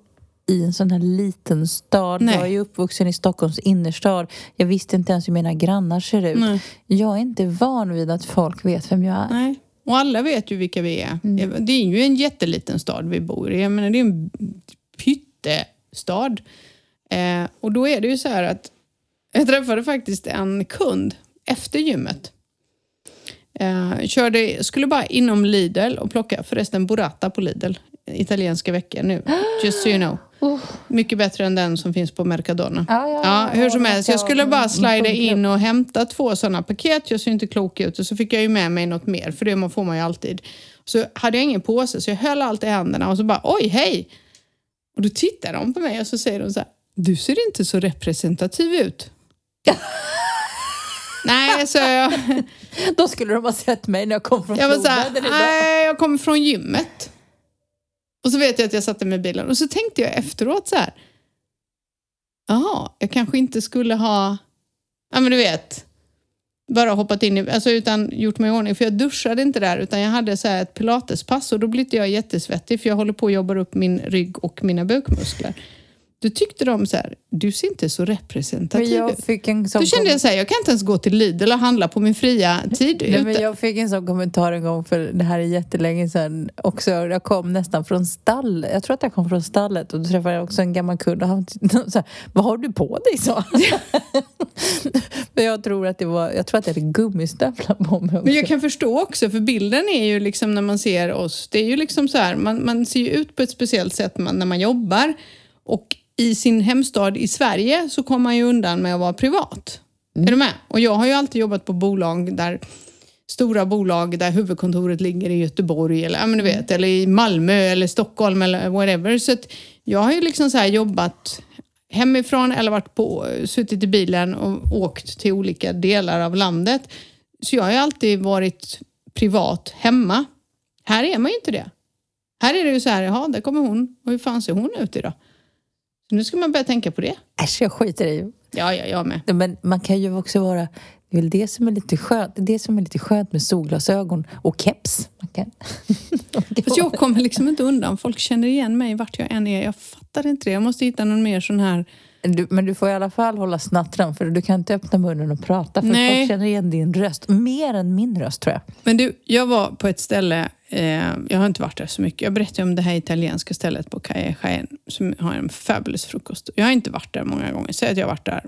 i en sån här liten stad. Nej. Jag är ju uppvuxen i Stockholms innerstad. Jag visste inte ens hur mina grannar ser ut. Nej. Jag är inte van vid att folk vet vem jag är. Nej. Och alla vet ju vilka vi är. Mm. Det är ju en jätteliten stad vi bor i. Jag menar, det är en pyttestad. Eh, och då är det ju så här att jag träffade faktiskt en kund efter gymmet. Eh, körde, skulle bara inom Lidl och plocka förresten burrata på Lidl. Italienska veckor nu. Just so you know. Oh. Mycket bättre än den som finns på Mercadona. Ja, ja, Ja, hur som helst. Jag ja, skulle bara mm, slida in och hämta två sådana paket. Jag ser inte klok ut. Och så fick jag ju med mig något mer, för det får man ju alltid. Så hade jag ingen påse, så jag höll allt i händerna och så bara oj, hej! Och då tittar de på mig och så säger de så här, du ser inte så representativ ut. Nej, så jag. [LAUGHS] Då skulle de ha sett mig när jag kom från Jag var så här, nej, jag kommer från gymmet. Och så vet jag att jag satte mig i bilen och så tänkte jag efteråt så här. Jaha, jag kanske inte skulle ha, ja men du vet, bara hoppat in i, alltså utan gjort mig i ordning. För jag duschade inte där utan jag hade så ett pilatespass och då blev inte jag jättesvettig för jag håller på att jobba upp min rygg och mina bukmuskler. Då tyckte de så här, du ser inte så representativ Men jag fick en sån Då kände jag så här, jag kan inte ens gå till Lidl och handla på min fria tid. Nej, men jag fick en sån kommentar en gång, för det här är jättelänge sedan. Också, jag kom nästan från stall. Jag tror att jag kom från stallet och då träffade jag också en gammal kund och han [LAUGHS] sa Vad har du på dig? så? [LAUGHS] men jag tror att det var, jag tror att jag hade gummistövlar på mig också. Men jag kan förstå också, för bilden är ju liksom när man ser oss, det är ju liksom så här, man, man ser ju ut på ett speciellt sätt när man jobbar. Och i sin hemstad i Sverige så kommer man ju undan med att vara privat. Är du med? Och jag har ju alltid jobbat på bolag där stora bolag där huvudkontoret ligger i Göteborg eller, ja, men du vet, eller i Malmö eller Stockholm eller whatever. Så att jag har ju liksom så jobbat hemifrån eller varit på, suttit i bilen och åkt till olika delar av landet. Så jag har ju alltid varit privat hemma. Här är man ju inte det. Här är det ju så här, jaha, där kommer hon. Och hur fan ser hon ut idag? Så nu ska man börja tänka på det. Äsch, jag skiter i. Ja, ja, jag med. Men man kan ju också vara... Det är väl det som är lite skönt, det är det som är lite skönt med solglasögon och keps. Man kan [LAUGHS] Fast jag kommer liksom inte undan. Folk känner igen mig vart jag än är. Jag fattar inte det. Jag måste hitta någon mer sån här... Du, men du får i alla fall hålla snattran för du kan inte öppna munnen och prata för Nej. folk känner igen din röst. Mer än min röst tror jag. Men du, jag var på ett ställe, eh, jag har inte varit där så mycket. Jag berättade om det här italienska stället på Calle Jaén som har en fabulous frukost. Jag har inte varit där många gånger. Säg att jag har varit där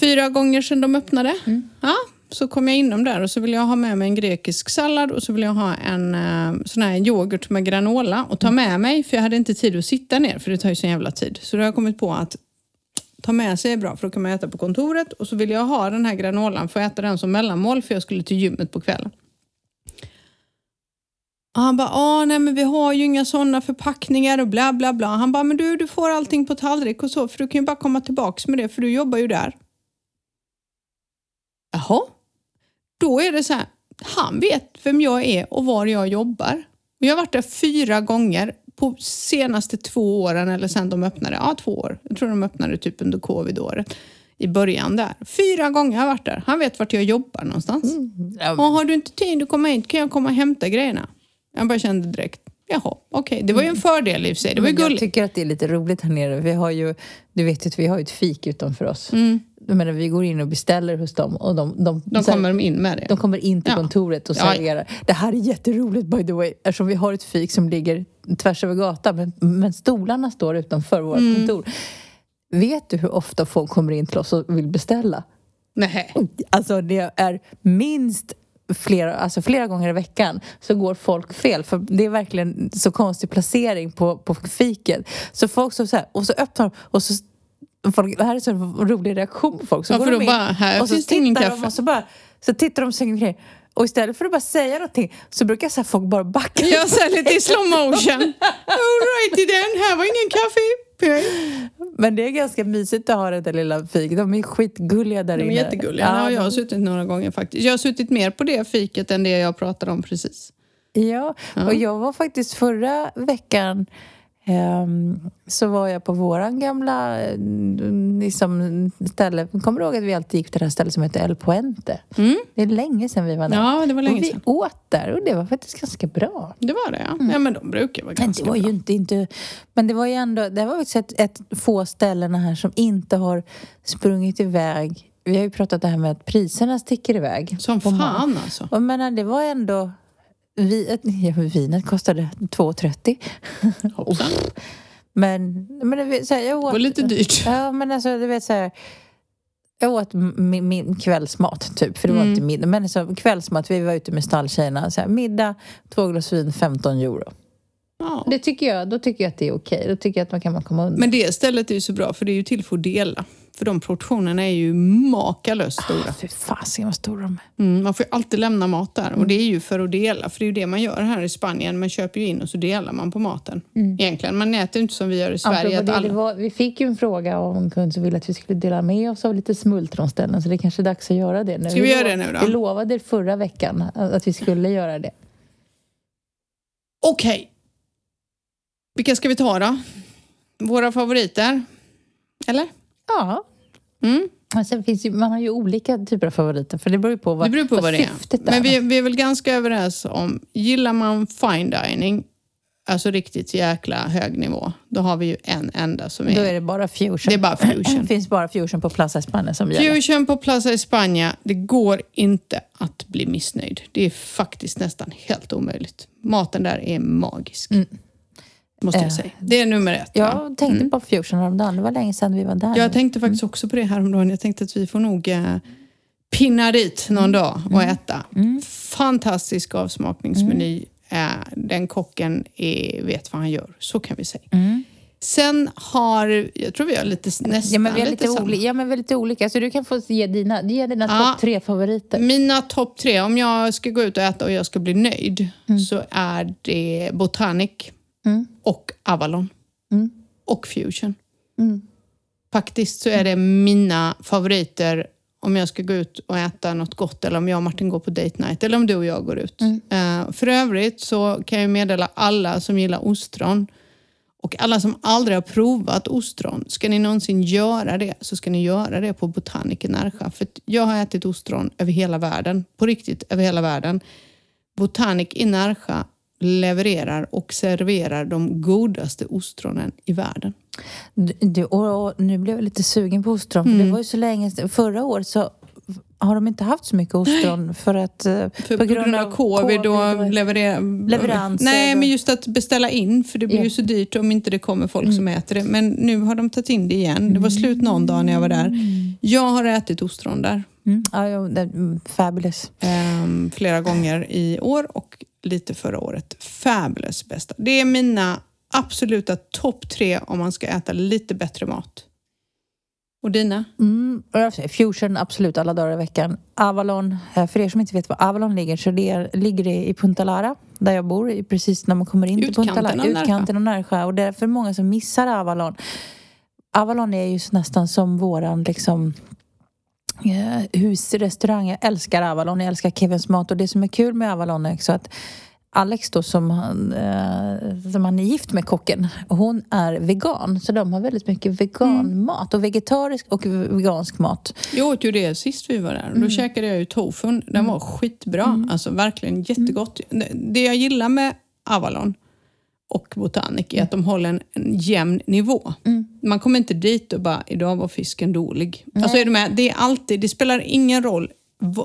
fyra gånger sedan de öppnade. Ja, så kom jag inom där och så ville jag ha med mig en grekisk sallad och så ville jag ha en eh, sån här yoghurt med granola och ta med mig för jag hade inte tid att sitta ner för det tar ju sån jävla tid. Så då har jag kommit på att ta med sig är bra för då kan man äta på kontoret och så ville jag ha den här granolan för att äta den som mellanmål för jag skulle till gymmet på kvällen. Och han bara, ah, nej men vi har ju inga sådana förpackningar och bla bla bla. Han bara, men du, du får allting på tallrik och så för du kan ju bara komma tillbaks med det för du jobbar ju där. Jaha. Då är det så här, han vet vem jag är och var jag jobbar. Och jag har varit där fyra gånger på senaste två åren eller sen de öppnade. Ja, två år. Jag tror de öppnade typ under covid-året. I början där. Fyra gånger har jag varit där. Han vet vart jag jobbar någonstans. Och har du inte tid att komma hit kan jag komma och hämta grejerna. Jag bara kände direkt, jaha, okej. Det var ju en fördel i och för sig. Det var ju Men jag gulligt. tycker att det är lite roligt här nere. Vi har ju, du vet ju att vi har ju ett fik utanför oss. Mm. Jag menar, vi går in och beställer hos dem och de, de, De så här- kommer in med det. De kommer in till Ja. kontoret och Ja, ja. serverar. Det här är jätteroligt by the way, eftersom vi har ett fik som ligger tvärs över gatan men, men stolarna står utanför vårt Mm. kontor. Vet du hur ofta folk kommer in till oss och vill beställa? Nej. Alltså det är minst flera, alltså flera gånger i veckan så går folk fel. För det är verkligen så konstig placering på, på fiket. Så folk så, så här, och så öppnar och så Folk, det här är så en rolig reaktion på folk. Så Ja, går de in bara, här och så finns det ingen kaffe. Och så, bara, så tittar de säger grejer. Och istället för att bara säga någonting så brukar så folk bara backa. Jag ser lite i slow motion. Alrighty den, här var ingen kaffe. Men det är ganska mysigt att ha det där lilla fiket. De är skitgulliga där De är inne. jättegulliga. Ja, jag har suttit några gånger faktiskt. Jag har suttit mer på det fiket än det jag pratade om precis. Ja, och jag var faktiskt förra veckan så var jag på våran gamla eh, liksom, ställe. Kommer du ihåg att vi alltid gick till det här stället som heter El Puente? Mm. Det är länge sedan vi var där. Ja, det var länge och vi sedan. åt där och det var faktiskt ganska bra. Det var det ja. Ja men de brukar vara Men det ganska var bra. ju inte, inte... Men det var ju ändå... Det var faktiskt ett, ett få ställen här som inte har sprungit iväg. Vi har ju pratat det här med att priserna sticker iväg. Som fan alltså. Och menar, det var ändå... Vi, ja, vinet kostade 2,30. Hoppsan. Men, men det, så här, jag Det åt... var lite dyrt. Ja, men alltså du vet så här... Jag åt min, min kvällsmat typ, för det var Mm. inte middag. Men alltså, kvällsmat, vi var ute med stalltjejerna. Så här, middag, två glas vin, 15 euro. Ja. Det tycker jag, då tycker jag att det är okej. Då tycker jag att man kan man komma undan. Men det stället är ju så bra för det är ju till för att dela. För de portionerna är ju makalöst stora. Ah, fy fasiken vad stora de är. Mm, man får ju alltid lämna mat där och det är ju för att dela. För det är ju det man gör här i Spanien. Man köper ju in och så delar man på maten. Egentligen. Man äter ju inte som vi gör i Sverige. Att det, det alla... var, vi fick ju en fråga av en kund som ville att vi skulle dela med oss av lite smultronställen. Så det är kanske är dags att göra det nu. Ska vi göra lov- det nu då? Vi lovade förra veckan att vi skulle göra det. Okej. Vilka ska vi ta då? Våra favoriter? Eller? Ja. Mm. Men sen finns ju, man har ju olika typer av favoriter. För det beror ju på vad, Det beror på vad, är. syftet är. Men vi, vi är väl ganska överens om, gillar man fine dining alltså riktigt jäkla hög nivå, då har vi ju en enda som är... Då är det bara fusion. Det är bara fusion. Det [CLEARS THROAT] finns bara fusion på Plaza España som gäller. Fusion på Plaza España, det går inte att bli missnöjd. Det är faktiskt nästan helt omöjligt. Maten där är magisk. Måste jag Eh, säga. Det är nummer ett. va? Jag tänkte på fusion häromdagen. Det var länge sedan vi var där. Jag tänkte faktiskt också på det häromdagen. Jag tänkte att vi får nog eh, pinna dit någon dag och äta. Fantastisk avsmakningsmeny. Eh, den kocken är, vet vad han gör. Så kan vi säga. Mm. Sen har, jag tror vi har lite, nästan Ja men vi är lite, samma. olika. Ja, men vi är lite olika. Så du kan få ge dina, ge dina Ja. topp tre favoriter. Mina topp tre, om jag ska gå ut och äta och jag ska bli nöjd, Mm. så är det Botanic och Avalon. Och Fusion. Mm. Faktiskt så är det mina favoriter om jag ska gå ut och äta något gott eller om jag och Martin går på date night eller om du och jag går ut. Mm. Eh, för övrigt så kan jag meddela alla som gillar ostron och alla som aldrig har provat ostron, ska ni någonsin göra det så ska ni göra det på Botanic i Närsjö. För jag har ätit ostron över hela världen, på riktigt över hela världen. Botanic i Närsjö levererar och serverar de godaste ostronen i världen. Du, och, nu blev jag lite sugen på ostron. Mm. För det var ju så länge Förra året så har de inte haft så mycket ostron för att... eh, För på, grund av covid och leveranser Nej, men just att beställa in, för det blir Ja. ju så dyrt om inte det kommer folk som äter det. Men nu har de tagit in det igen. Det var slut någon dag när jag var där. Jag har ätit ostron där Mm. Ja, mm, fabulous. ehm, flera gånger i år och lite förra året. Fabulous bästa. Det är mina absoluta topp tre om man ska äta lite bättre mat. Och dina? Mm, Fusion absolut alla dagar i veckan. Avalon, eh, för er som inte vet var Avalon ligger så det är, ligger det i Punta Lara där jag bor, precis när man kommer in till Punta Lara. Utkanten av Närsjö. Och det är för många som missar Avalon. Avalon är ju nästan som våran liksom eh, husrestaurang. Jag älskar Avalon, jag älskar Kevins mat och det som är kul med Avalon är också att Alex då som han, eh, som han är gift med kocken, hon är vegan. Så de har väldigt mycket veganmat och vegetarisk och vegansk mat. Jag åt ju det sist vi var där. Mm. Då käkade jag ju tofun. Den var skitbra. Alltså verkligen jättegott. Mm. Det jag gillar med Avalon och Botanic är att de håller en, en jämn nivå. Mm. Man kommer inte dit och bara, idag var fisken dålig. Alltså är du med? Det är alltid, det spelar ingen roll.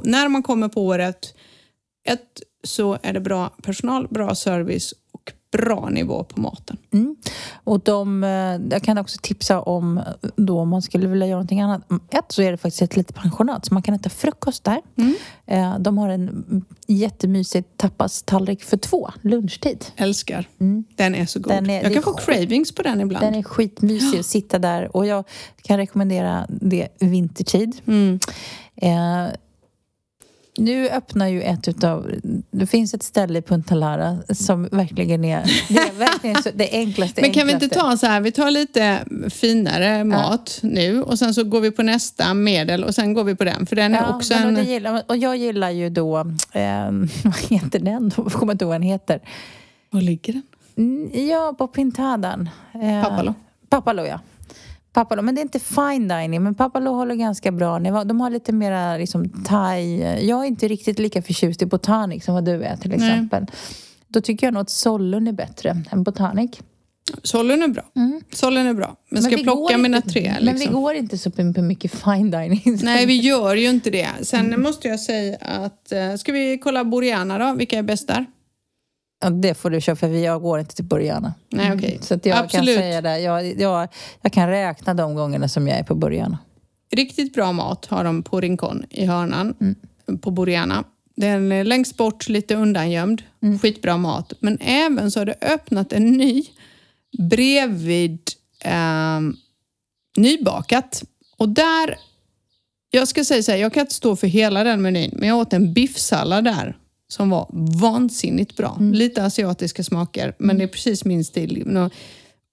När man kommer på året, ett, så är det bra personal, bra service och bra nivå på maten. Mm. Och de, eh, jag kan också tipsa om eh, då om man skulle vilja göra någonting annat. Mm, Ett så är det faktiskt ett litet pensionat så man kan äta frukost där. Mm. Eh, De har en mm, jättemysig tapastallrik för två, lunchtid. Älskar. Den är så god. Är- jag kan få cravings på den ibland. Den är skitmysig att [GASPS] sitta där och jag kan rekommendera det vintertid. Mm. Eh, nu öppnar ju ett utav... Det finns ett ställe i Punta Lara som verkligen är... Det är verkligen så, det enklaste Men kan vi inte enklaste. ta så här, vi tar lite finare mat nu och sen så går vi på nästa medel och sen går vi på den. För den är Ja, också en... gillar, och jag gillar ju då... Eh, [LAUGHS] vad heter den? Jag kommer inte ihåg vad den heter. Var ligger den? Mm, Ja, på Pintadan. Eh, Papalo. Papalo, ja. Papalo. Men det är inte fine dining, men Papalo håller ganska bra. De har lite mera liksom, thai. Jag är inte riktigt lika förtjust i Botanic som vad du är till Nej. exempel. Då tycker jag nog att Sollun är bättre än Botanic. Sollen är bra. Sollen är bra. Men ska vi jag plocka mina inte, tre? Men vi Liksom? går inte så mycket fine dining. Nej, vi gör ju inte det. Sen Mm. måste jag säga att... eh, Ska vi kolla Boriana då? Vilka är bäst där? Ja, det får du köra för jag går inte till Börjarna. Nej, okej. Så att jag Absolut. kan säga det. Jag, jag, jag kan räkna de gångerna som jag är på Börjarna. Riktigt bra mat har de på Rincon i hörnan Mm. på Boriana. Den är längst bort, lite undangömd. Mm. Skitbra mat. Men även så har det öppnat en ny bredvid ehm, Nybakat. Och där, jag ska säga så här, jag kan inte stå för hela den menyn, men jag åt en biffsallad där som var vansinnigt bra. Mm. Lite asiatiska smaker, men det är precis min stil. Nå-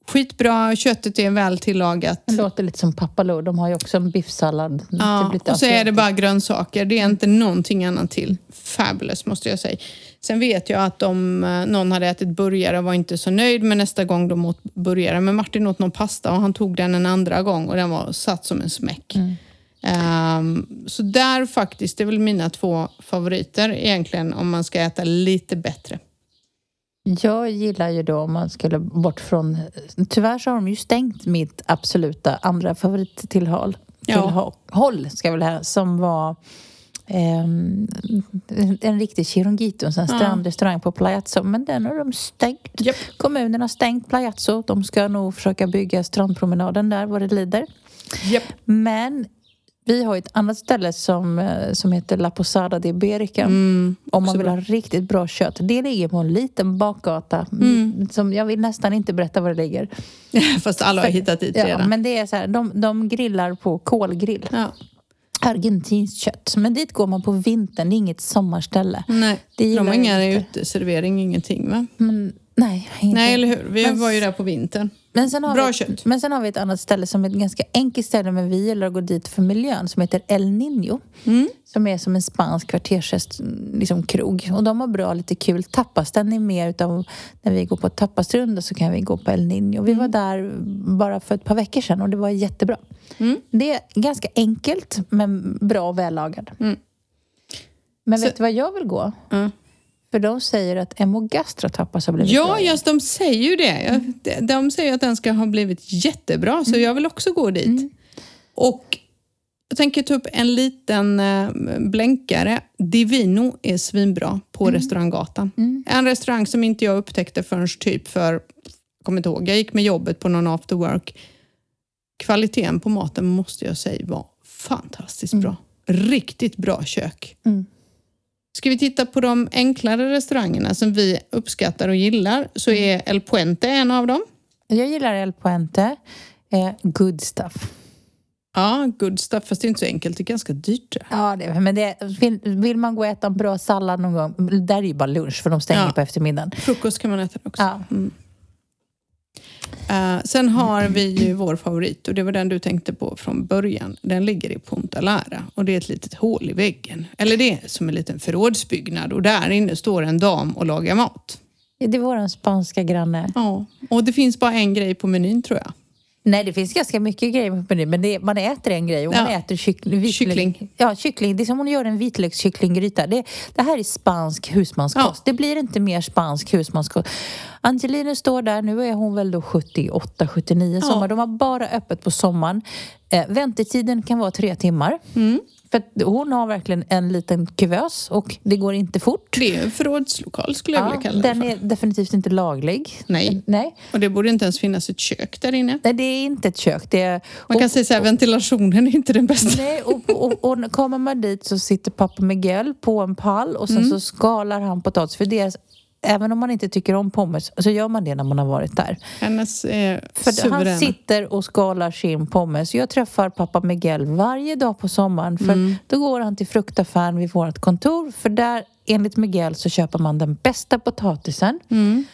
Skitbra, köttet är väl tillagat. Det låter lite som Papalo. De har ju också en biffsallad. Ja, och så är det bara grönsaker. Det är inte någonting annat till. Fabulous måste jag säga. Sen vet jag att om eh, någon hade ätit burgare och var inte så nöjd med nästa gång de åt burgare. Men Martin åt någon pasta och han tog den en andra gång och den var satt som en smäck. Ehm, så där faktiskt, det är väl mina två favoriter egentligen om man ska äta lite bättre. Jag gillar ju då om man skulle bort från... Tyvärr så har de ju stängt mitt absoluta andra favorittillhåll. Ja. Tillhåll, håll, ska jag väl säga, som var ehm, en riktig Chironguito, en här Ja. strandrestaurang på Palazzo. Men den har de stängt. Japp. Kommunen har stängt Palazzo. De ska nog försöka bygga strandpromenaden där vad det lider. Japp. Men vi har ett annat ställe som, eh, som heter La Posada de Berica. Mm, Om man vill bra. ha riktigt bra kött. Det ligger på en liten bakgata. Mm. Som jag vill nästan inte berätta var det ligger. [LAUGHS] Fast alla har hittat dit Ja, redan. men det är så här, de, de grillar på kolgrill. Ja. Argentinskt kött. Men dit går man på vintern. Det är inget sommarställe. Nej, de har ingen uteservering, ingenting va? Men, nej, inte. Nej, eller hur? Vi Men- var ju där på vintern. Men sen, har Bra vi, kött. men sen har vi ett annat ställe som är ett ganska enkelt ställe men vi gillar att gå dit för miljön som heter El Niño. Mm. Som är som en spansk kvartershäst, liksom krog. Och de har bra, lite kul tapas. Den är mer utav, när vi går på tapasrunda så kan vi gå på El Niño. Vi var där bara för ett par veckor sedan och det var jättebra. Mm. Det är ganska enkelt men bra och vällagad. Mm. Men Så- vet du vad jag vill gå? Ja. För de säger att Emogastra tapas har blivit Ja, bra igen. just de säger ju det. Jag- de- De säger att den ska ha blivit jättebra, så jag vill också gå dit. Och jag tänker ta upp en liten eh, blänkare. Divino är svinbra på restauranggatan. En restaurang som inte jag upptäckte förrän typ för, jag kommer inte ihåg, jag gick med jobbet på någon after work. Kvaliteten på maten måste jag säga var fantastiskt bra. Riktigt bra kök. Mm. Ska vi titta på de enklare restaurangerna som vi uppskattar och gillar så är El Puente en av dem. Jag gillar El Puente. Eh, good stuff. Ja, good stuff, fast det är inte så enkelt. Det är ganska dyrt. Ja, det, men det, vill, vill man gå och äta en bra sallad någon gång, där är ju bara lunch för de stänger Ja. på eftermiddagen. Frukost kan man äta också. Ja. Eh, sen har vi ju vår favorit och det var den du tänkte på från början. Den ligger i Punta Lara och det är ett litet hål i väggen. Eller det är som en liten förrådsbyggnad och där inne står en dam och lagar mat. Det är vår spanska granne. Ja, och det finns bara en grej på menyn tror jag. Nej, det finns ganska mycket grejer på menyn, men det, man äter en grej och man Ja. äter kyckling, vitlök- Kyckling. Ja, kyckling. Det är som om man gör en vitlökskycklinggryta. Det, det här är spansk husmanskost. Ja. Det blir inte mer spansk husmanskost. Angelina står där, nu är hon väl då 78, 79 Ja. sommar. De har bara öppet på sommaren. Eh, väntetiden kan vara tre timmar. För hon har verkligen en liten kuvös och det går inte fort. Det är en förrådslokal skulle jag vilja kalla det den för. är definitivt inte laglig. Nej. Nej. Och det borde inte ens finnas ett kök där inne. Nej, det är inte ett kök. Det är, Man kan och- säga så här, ventilationen är inte den bästa. Nej, och, och, och kommer man dit så sitter pappa Miguel på en pall och sen så skalar han potatis. För deras, även om man inte tycker om pommes så gör man det när man har varit där. Hennes är För suveräna. han sitter och skalar sin pommes. Jag träffar pappa Miguel varje dag på sommaren. För då går han till fruktaffären vid vårt kontor. För där, enligt Miguel, så köper man den bästa potatisen. Mm.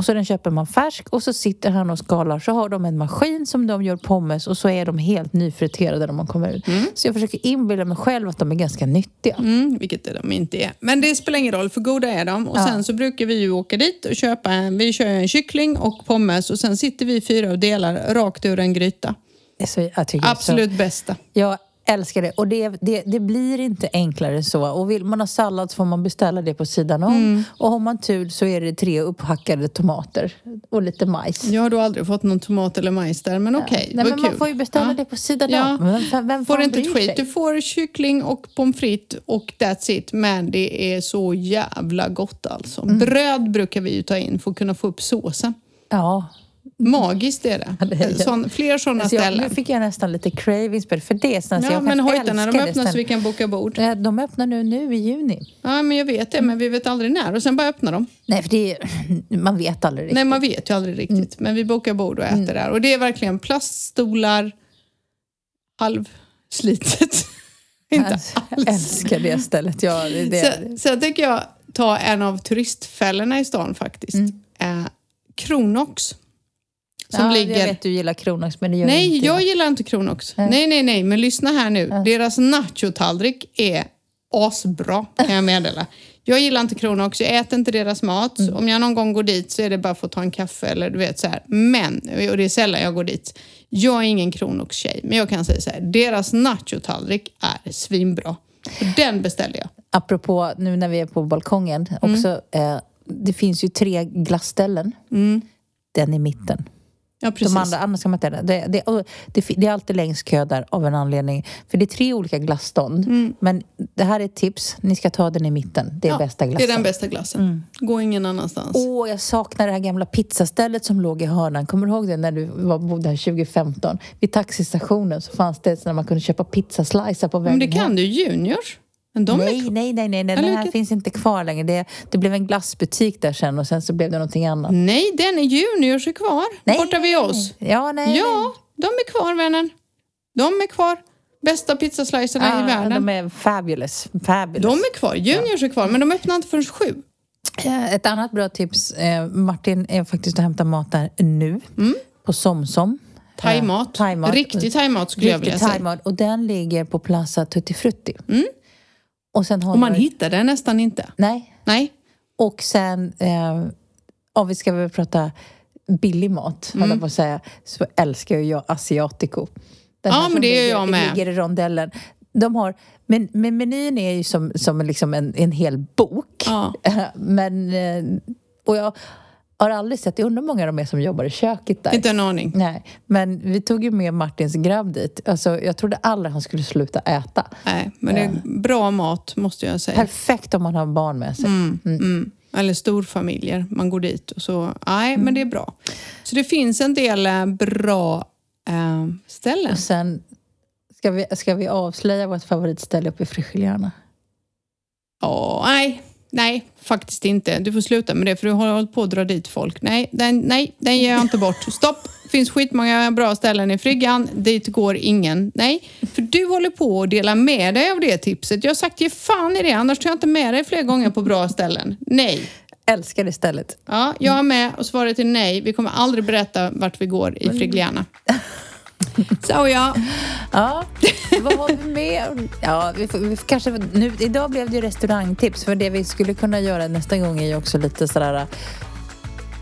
Och så den köper man färsk och så sitter han och skalar. Så har de en maskin som de gör pommes och så är de helt nyfriterade när man kommer ut. Så jag försöker inbilla mig själv att de är ganska nyttiga. Mm, vilket de inte är. Men det spelar ingen roll, för goda är de. Och Ja. sen så brukar vi ju åka dit och köpa en, vi kör en kyckling och pommes och sen sitter vi fyra och delar rakt ur en gryta. Så, Absolut bästa. Så, jag älskar det. Och det, det, det blir inte enklare så. Och vill man ha sallad så får man beställa det på sidan om. Och har man tur så är det tre upphackade tomater och lite majs. Jag har då aldrig fått någon tomat eller majs där, men okej, Nej, men kul. man får ju beställa Ja. det på sidan Ja. om. Vem, vem Får inte ett skit. Du får kyckling och pommes frites och that's it. Men det är så jävla gott alltså. Mm. Bröd brukar vi ju ta in för att kunna få upp såsen. Ja. Magiskt är det. Sån, fler sådana Alltså jag, ställen. nu fick jag nästan lite cravings på det. För det är sånt, så Ja, jag men kan hojtarna, de öppnar så vi kan boka bord. De öppnar nu, nu i juni. Ja, men jag vet det, men vi vet aldrig när. Och sen bara öppnar de. Nej, för det är, man vet aldrig riktigt. Nej, man vet ju aldrig riktigt. Men vi bokar bord och äter där. Och det är verkligen plaststolar, halvslitet. [LAUGHS] Inte Alltså, jag alls. älskar det stället. Ja, det. Så, sen tänker jag ta en av turistfällorna i stan faktiskt. Eh, Kronox. Som ja, ligger... Jag vet du gillar Kronox, men det gör Nej, inte jag gillar inte Kronox. Nej, nej, nej, men lyssna här nu. Deras nachotallrik är asbra, kan jag meddela. Jag gillar inte Kronox, jag äter inte deras mat. Mm. Om jag någon gång går dit så är det bara för att ta en kaffe eller du vet så här. Men, och det är sällan jag går dit. Jag är ingen Kronox-tjej, men jag kan säga så här. Deras nachotallrik är svinbra. Och Den beställer jag. Apropå nu när vi är på balkongen Mm. också. Eh, det finns ju tre glassställen. Mm. Den i mitten. Ja, precis. De andra, andra ska man inte. Det, det, det, det är alltid längst kö där av en anledning. För det är tre olika glassstånd. Mm. Men det här är ett tips. Ni ska ta den i mitten. Det är Ja, bästa glassen. Det är den bästa glassen. Gå ingen annanstans. Åh, jag saknar det här gamla pizzastället som låg i hörnan. Kommer du ihåg det när du var, bodde här 2015? Vid taxistationen så fanns det där man kunde köpa pizzaslicer på vägen Men det hem. kan du ju, Juniors. Men de är nej, kvar. nej, nej, nej, nej. Den här vilket- finns inte kvar längre. Det, det blev en glassbutik där sen och sen så blev det någonting annat. Nej, den är Juniors är kvar. Nej, borta vid oss. Ja, nej. Ja, de är kvar vännen. De är kvar. Bästa pizzaslicerna nej. i världen. Ah, De är fabulous. fabulous. De är kvar. Juniors är kvar, men de öppnar inte förrän sju. Eh, Ett annat bra tips. Eh, Martin är faktiskt och hämtar mat där nu. På Somsom. Thaimat. Eh, thaimat. Riktig thaimat skulle jag vilja Riktig säga. thaimat. Och den ligger på Plaza Tutti Frutti. Och sen har Och man jag- hittar den nästan inte. Nej. Nej. Och sen, eh, ja, vi ska väl prata billig mat, mm. jag på att säga, så älskar ju jag Asiatico. Den Ja, men det gör jag med. ligger i rondellen. De har, men, men menyn är ju som, som liksom en, en hel bok. Ja. [LAUGHS] Men, eh, och jag har aldrig sett, jag undrar hur många de är som jobbar i köket där. Inte en aning. Nej, men vi tog ju med Martins grabb dit. Alltså, jag trodde aldrig han skulle sluta äta. Nej, men det är bra mat måste jag säga. Perfekt om man har barn med sig. Mm. Eller storfamiljer. Man går dit och så. Nej, men det är bra. Så det finns en del eh, bra eh, ställen. Och sen ska vi, ska vi avslöja vårt favoritställe uppe i Frischeliana. Ja, nej, nej, faktiskt inte. Du får sluta med det för du har hållit på att dra dit folk. Nej, den, nej, den ger jag inte bort. Stopp! finns skitmånga bra ställen i Friggan. Dit går ingen. Nej, för du håller på att dela med dig av det tipset. Jag har sagt ge fan i det, annars tar jag inte med dig fler gånger på bra ställen. Nej. Älskar det stället. Ja, jag är med och svaret är nej. Vi kommer aldrig berätta vart vi går i Frigliana. Så ja. Ja, vad har vi mer? Ja, vi får, vi får kanske, nu, idag blev det ju restaurangtips. För det vi skulle kunna göra nästa gång är ju också lite sådär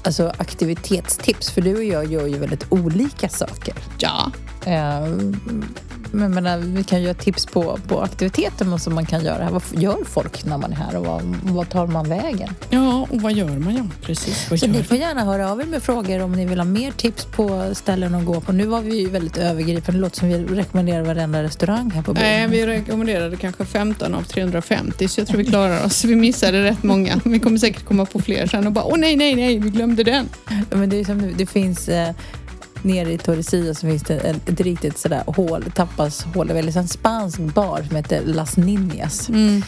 alltså aktivitetstips. För du och jag gör ju väldigt olika saker. Ja. Eh, men menar, vi kan göra tips på, på aktiviteter som man kan göra här. Vad gör folk när man är här och vad, vad tar man vägen? Ja, och vad gör man? Ja, precis. Vad Så ni får gärna höra av er med frågor om ni vill ha mer tips på ställen att gå på. Nu var vi ju väldigt övergripande. Det låter som vi rekommenderar varenda restaurang här på byn. Nej, vi rekommenderade kanske 15 av 350 så jag tror vi klarar oss. Vi missade rätt många. Vi kommer säkert komma på fler sen och bara åh nej, nej, nej, vi glömde den. Men det, är som, det finns eh, nere i Tordesillas så finns det ett, ett riktigt sådär hål, tapashål. Det är en spansk bar som heter Las Niñas. Mm.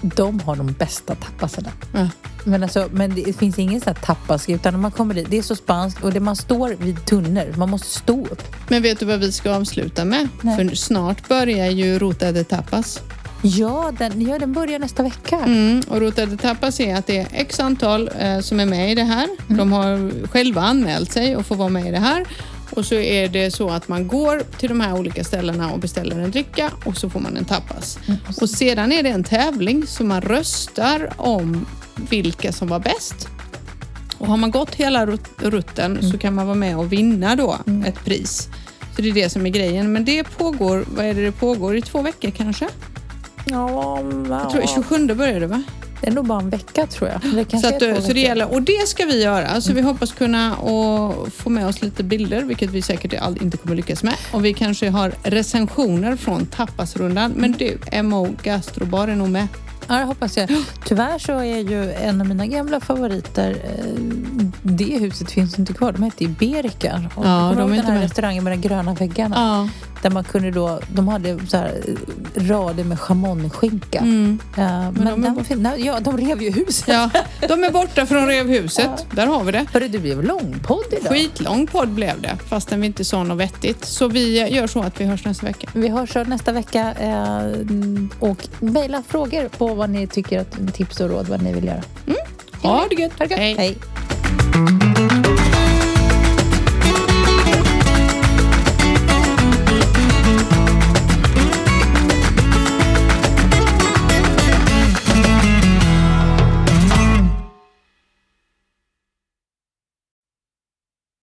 De har de bästa tapasarna. Ja. Men, alltså, men det finns ingen sån här tapas utan när man kommer dit, det är så spanskt och det man står vid tunnor, man måste stå upp. Men vet du vad vi ska avsluta med? Nej. För snart börjar ju Ruta de Tapas. Ja, den, ja, den börjar nästa vecka. Mm, och Ruta de Tapas är att det är x antal eh, som är med i det här. De har själva anmält sig och får vara med i det här. Och så är det så att man går till de här olika ställena och beställer en dricka och så får man en tapas. Och sedan är det en tävling så man röstar om vilka som var bäst. Och har man gått hela rut- rutten så kan man vara med och vinna då ett pris. Så det är det som är grejen. Men det pågår, vad är det det pågår? I två veckor kanske? Ja, Jag tror 27 börjar det va? det är nog bara en vecka tror jag. Det Så, att, två så det gäller, och det ska vi göra. Så vi hoppas kunna och få med oss lite bilder, vilket vi säkert all- inte kommer lyckas med. Och vi kanske har recensioner från tapasrundan. Men du, MO Gastrobar är nog med. Ja, det hoppas jag. Tyvärr så är ju en av mina gamla favoriter, eh, det huset finns inte kvar. De hette Iberica. Och Ja, de är den inte här med. restaurangen med de gröna väggarna. Ja. Där man kunde då, de hade så här rader med chamonskinka. Mm. Eh, men de är den bort- ja, de rev ju huset. ja, de är borta från Revhuset. Där har vi det. Hörru, det blev långpodd idag. Skitlång podd blev det, fastän vi inte sa något vettigt. Så vi gör så att vi hörs nästa vecka. Vi hörs nästa vecka eh, och mejla frågor på vad ni tycker, att tips och råd vad ni vill göra. Ha det gött! Ha det gött. Hej. Hej.